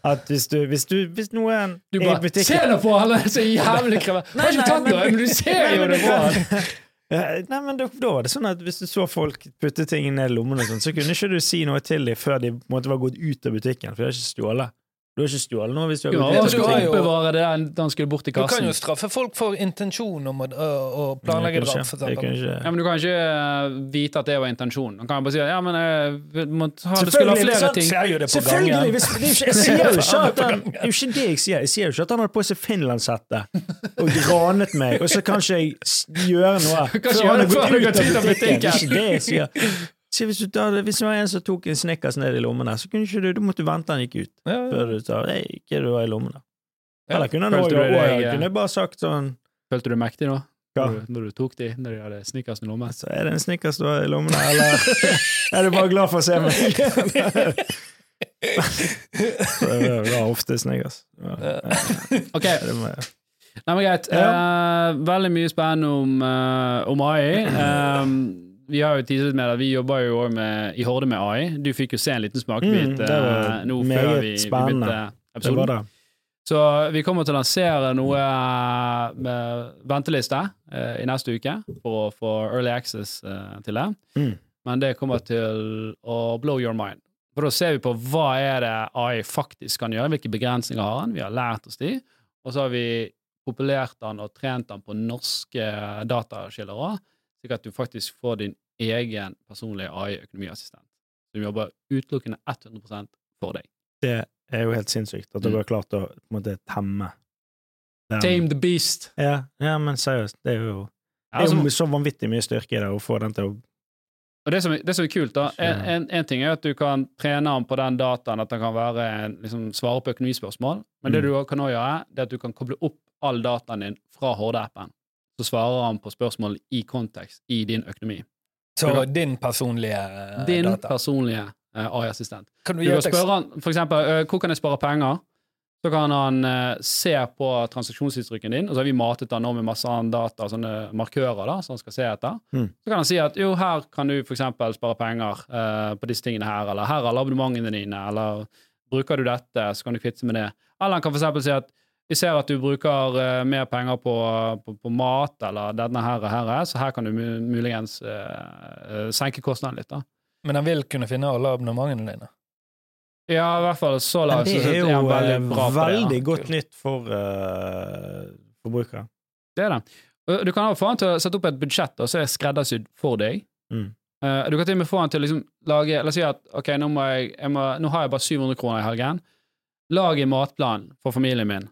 At hvis du Hvis, du, hvis noen Du er i bare Se butikken nå på han! Så jævlig krevet. Har ikke tatt noe, men du ser jo det på han! Nei, men da, da var det sånn at Hvis du så folk putte ting ned i lommene, sånn, så kunne ikke du si noe til dem før de måtte være gått ut av butikken, for de har ikke stjålet. Du har ikke stjålet noe hvis du har gått Ja, skulle har oppbevare det da han skulle bort i Du kan jo straffe folk for intensjon om å, å, å planlegge drap, Ja, men Du kan ikke eh, vite at det var intensjonen. Han kan bare si at ja, men jeg må ha, det skulle ha flere sant? ting. Ser jo det på Selvfølgelig! gangen. Hvis, det er jo ikke, jeg sier jo ikke at han Det er jo ikke det jeg sier. Jeg sier jo ikke at han hadde på seg finlandshette og granet meg, og så kan ikke jeg gjøre noe Kanskje før han har gått ut av butikken. Det er ikke det jeg sier. Si, hvis, du tar, hvis det var en som tok en Snickers ned i lommen der, så kunne ikke du, du måtte vente han gikk ut Ja, ja. før du sa Nei, ikke du var i lommen der. Ja. Eller kunne han også også- eh, kunne bare sagt sånn Følte du mektig nå? Hva? Når du, når du tok de, når de hadde snickers i lommen? Så er det en Snickers du har i lommen eller er du bare glad for å se meg? Så det var ofte Snickers. Ja, Ok, jeg- Nei, men greit. Eh, veldig mye spennende om, uh, om AI. Eh, vi har jo teaset med at vi jobber jo med, i Horde med AI. Du fikk jo se en liten smakebit Mm, det var eh, nå før vi, vi begynte episoden. Det var det. Så vi kommer til å lansere noe eh, med venteliste eh, i neste uke for å få early access eh, til det. Mm. Men det kommer til å blow your mind. For da ser vi på hva er det AI faktisk kan gjøre, hvilke begrensninger har den, vi har lært oss de, og så har vi populert den og trent den på norske datakilder òg, slik at du faktisk får din egen personlige AI-økonomiassistent, som jobber utelukkende 100 for deg. Det er jo helt sinnssykt at du Mm. har klart å på en måte temme den. Tame the beast! Ja, ja, men seriøst, det er jo det er altså, jo så vanvittig mye styrke i det å få den til å Og det som, det som er kult, da, en, en, en ting er at du kan trene ham på den dataen, at den kan være en, liksom, svare på økonomispørsmål, men det Mm. du kan også gjøre, det er at du kan koble opp all dataen din fra Horde-appen. Så svarer han på spørsmål i kontekst i din økonomi. Så din personlige eh, Din data. personlige uh, AI-assistent. Kan du Du kan spørre han for eksempel uh, hvor kan jeg spare penger. Så kan han eh, se på transaksjonshistorikken din, og så har vi matet han nå med masse annen data, sånne markører da, som han skal se etter. Mm. Så kan han si at jo, her kan du eksempel spare penger eh, på disse tingene her, eller her er alle abonnementene dine, eller bruker du dette, så kan du kvitte med det. Eller han kan eksempel si at vi ser at du bruker uh, mer penger på, på, på mat, eller denne her og her, så her kan du muligens uh, uh, senke kostnaden litt da. Men han vil kunne finne alle abonnementene dine. Ja, i hvert fall så Men langt. det er jo han veldig bra på det, godt nytt for uh, forbrukere. Det er det. Du kan få han til å sette opp et budsjett da, som er skreddersydd for deg. Mm. Eh, du kan til og med få han til å liksom lage La oss si at ok, nå, må jeg, jeg må, nå har jeg bare 700 kroner i helgen. Lag en matplan for familien min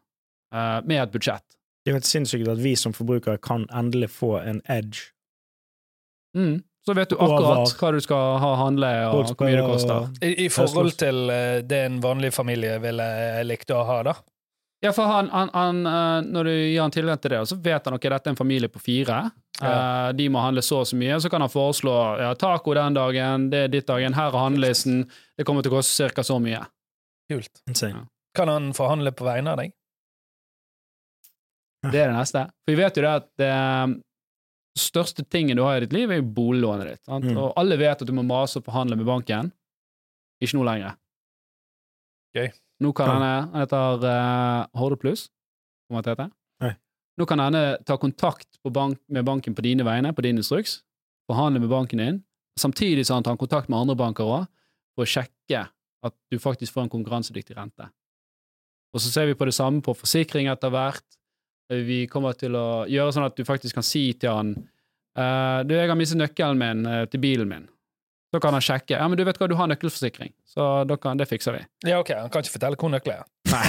eh, med et budsjett. Det er jo helt sinnssykt at vi som forbrukere kan endelig få en edge. Mm. Så vet du akkurat hva du skal ha handle, og hvor mye det koster. I, i forhold til eh, det en vanlig familie ville likt å ha, da. Ja, for han, han, han, eh, Når du gir han tilgang til det, så vet han ok, dette er en familie på fire. Ja. de må handle så og så mye. Så kan han foreslå ja, taco den dagen, det er ditt dagen, her er handlelisten, det kommer til å koste ca. så mye. Kult. Ja. Kan han forhandle på vegne av deg? Det er det neste. For vi vet jo det at det største tingen du har i ditt liv, er jo boliglånet ditt. Mm. Og alle vet at du må mase og forhandle med banken. Ikke nå lenger. Gøy. Nå kan henne Han heter uh, Horde Pluss, kommer han til å hete. Nå kan henne ta kontakt på bank, med banken på dine vegne, på din instruks, forhandle med banken din, samtidig som han tar kontakt med andre banker òg, for å sjekke at du faktisk får en konkurransedyktig rente. Og så ser vi på det samme på forsikring etter hvert. Vi kommer til å gjøre sånn at du faktisk kan si til han eh, Du, jeg har mistet nøkkelen min eh, til bilen min. Så kan han sjekke. Ja, men du vet hva, du har nøkkelforsikring, så da kan, det fikser vi. Ja, ok, Han kan ikke fortelle hvor nøkkelen er. Nei.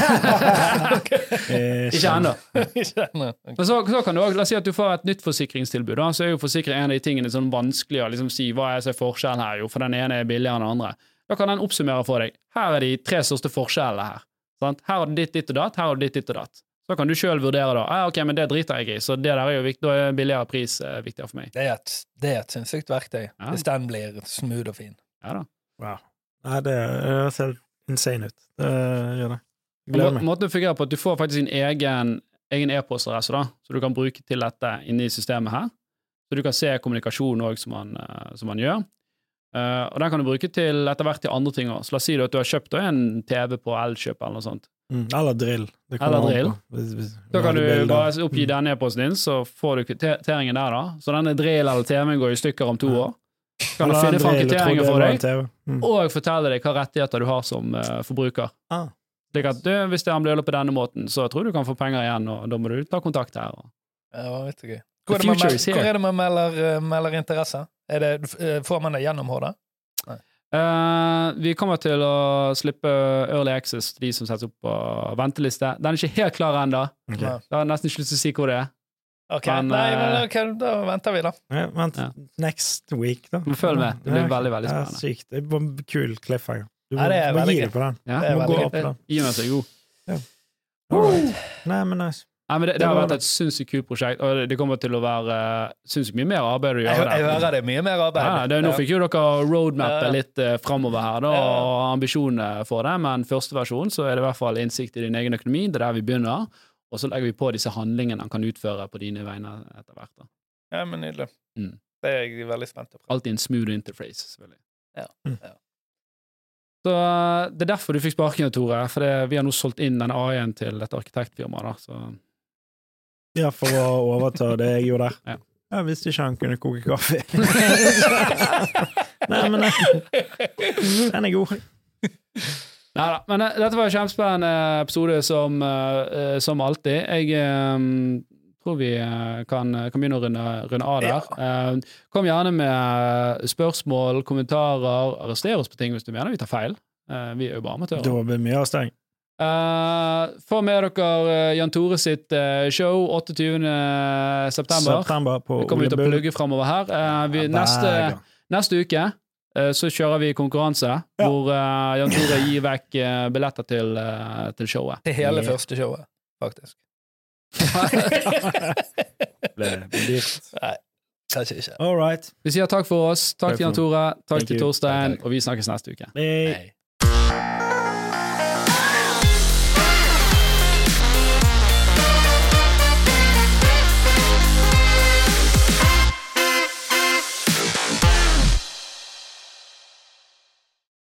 Ikke ennå. Ikke ennå. Men så, så kan du også, La oss si at du får et nytt forsikringstilbud. Da, så er jo forsikring en av de tingene som er vanskelig å liksom si hva er så er forskjellen her. Jo, for den ene er billigere enn den andre. Da kan den oppsummere for deg. Her er de tre største forskjellene her. Sant? Her har du ditt, ditt og datt, her har du ditt, ditt og datt. Så kan du sjøl vurdere da. Ah, ok, men det driter jeg i, så det der er jo viktig, da er billigere pris eh, viktigere for meg. Det er et, det er et sinnssykt verktøy, Ja. hvis den blir smooth og fin. Ja da. Wow. Nei, det ser insane ut. Det gjør det. Og Gleder må- meg. Måten det fungerer på at du får faktisk din egen egen e-postadresse, da, så du kan bruke til dette inne i systemet her. Så du kan se kommunikasjon òg, som, man, eh, som man gjør. Eh, og den kan du bruke til etter hvert til andre ting òg. Så la oss si da at du har kjøpt da en TV på Elkjøp eller noe sånt. Mm, eller drill. Det Eller drill. Hvis- hvis- Da kan du bilder. bare oppgi Mm. denne e-posten din, så får du kvitteringen der, da. Så denne drill eller TV-en går i stykker om to Ja. år. Kan du finne fram kvitteringen for deg. Mm. og fortelle deg hva rettigheter du har som uh, forbruker. Ah, Slik at du, hvis det blir på denne måten, så tror du du kan få penger igjen, og da må du ta kontakt her. Ja, vet ikke. Hvor er det man, hvor er det man melder, eh, melder interesse? Er det, eh, får man det gjennom Horde? Eh, vi kommer til å slippe Early Access, de som settes opp på venteliste. Den er ikke helt klar ennå. Okay. Ja. Jeg har nesten ikke lyst til å si hvor det er. Ok, Men, Nei, men okay, da venter vi, da. Ja, vent, Ja. next week, da. Men følg med. Det blir Ja, veldig, veldig det er sykt. Det er kul cliffhanger. Du må, Nei, det må gi deg på den. Ja. Det Du må gå opp på den. Gi meg seg god. Alright. Nei, men nice. Nei, men det, det, Det har vært et sinnssykt kult prosjekt, og det- kommer til å være uh, sinnssykt mye mer arbeid å gjøre jeg der. hører det er mye mer arbeid. Ja, det, nå fikk jo dere roadmappet litt uh, framover her, da, og ambisjonene for det, men første versjon så er det i hvert fall innsikt i din egen økonomi, det er der vi begynner, og så legger vi på disse handlingene han kan utføre på dine vegne etter hvert. da. Ja, men Nydelig. Mm. Det er jeg veldig spent på. Alltid en smooth interface, selvfølgelig. Ja. Mm. Ja. Så uh, det er derfor du fikk sparken, Tore, for det, vi har nå solgt inn denne AI-en til et arkitektfirma, da, så Ja, for å overta det jeg gjorde der. Ja. Jeg visste ikke han kunne koke kaffe. Nei, men nei. den er god. Neida, men eh, dette var en kjempespennende episode som, eh, eh, som alltid. Jeg um, tror vi eh, kan, kan begynne å runde, runde av der. Eh, kom gjerne med spørsmål, kommentarer, arrester oss på ting hvis du mener vi tar feil. Uh, vi er jo bare amatører. Da blir mye avsteng. Uh, få med dere eh, Jan Tore sitt eh, show 28. september. September på Det kommer ut og plugger framover her. Uh, vi, Ja, neste, neste uke uh, så kjører vi konkurranse, Ja. hvor Jan Tore gir vekk billetter til, til showet. Til hele Yeah. første showet, faktisk. Ble dyrt. Nei, kanskje ikke. All right. Vi sier takk for oss. Takk Takk til Jan Tore. Takk Thank til. Torstein. Og vi snakkes neste uke. Hei. Nei.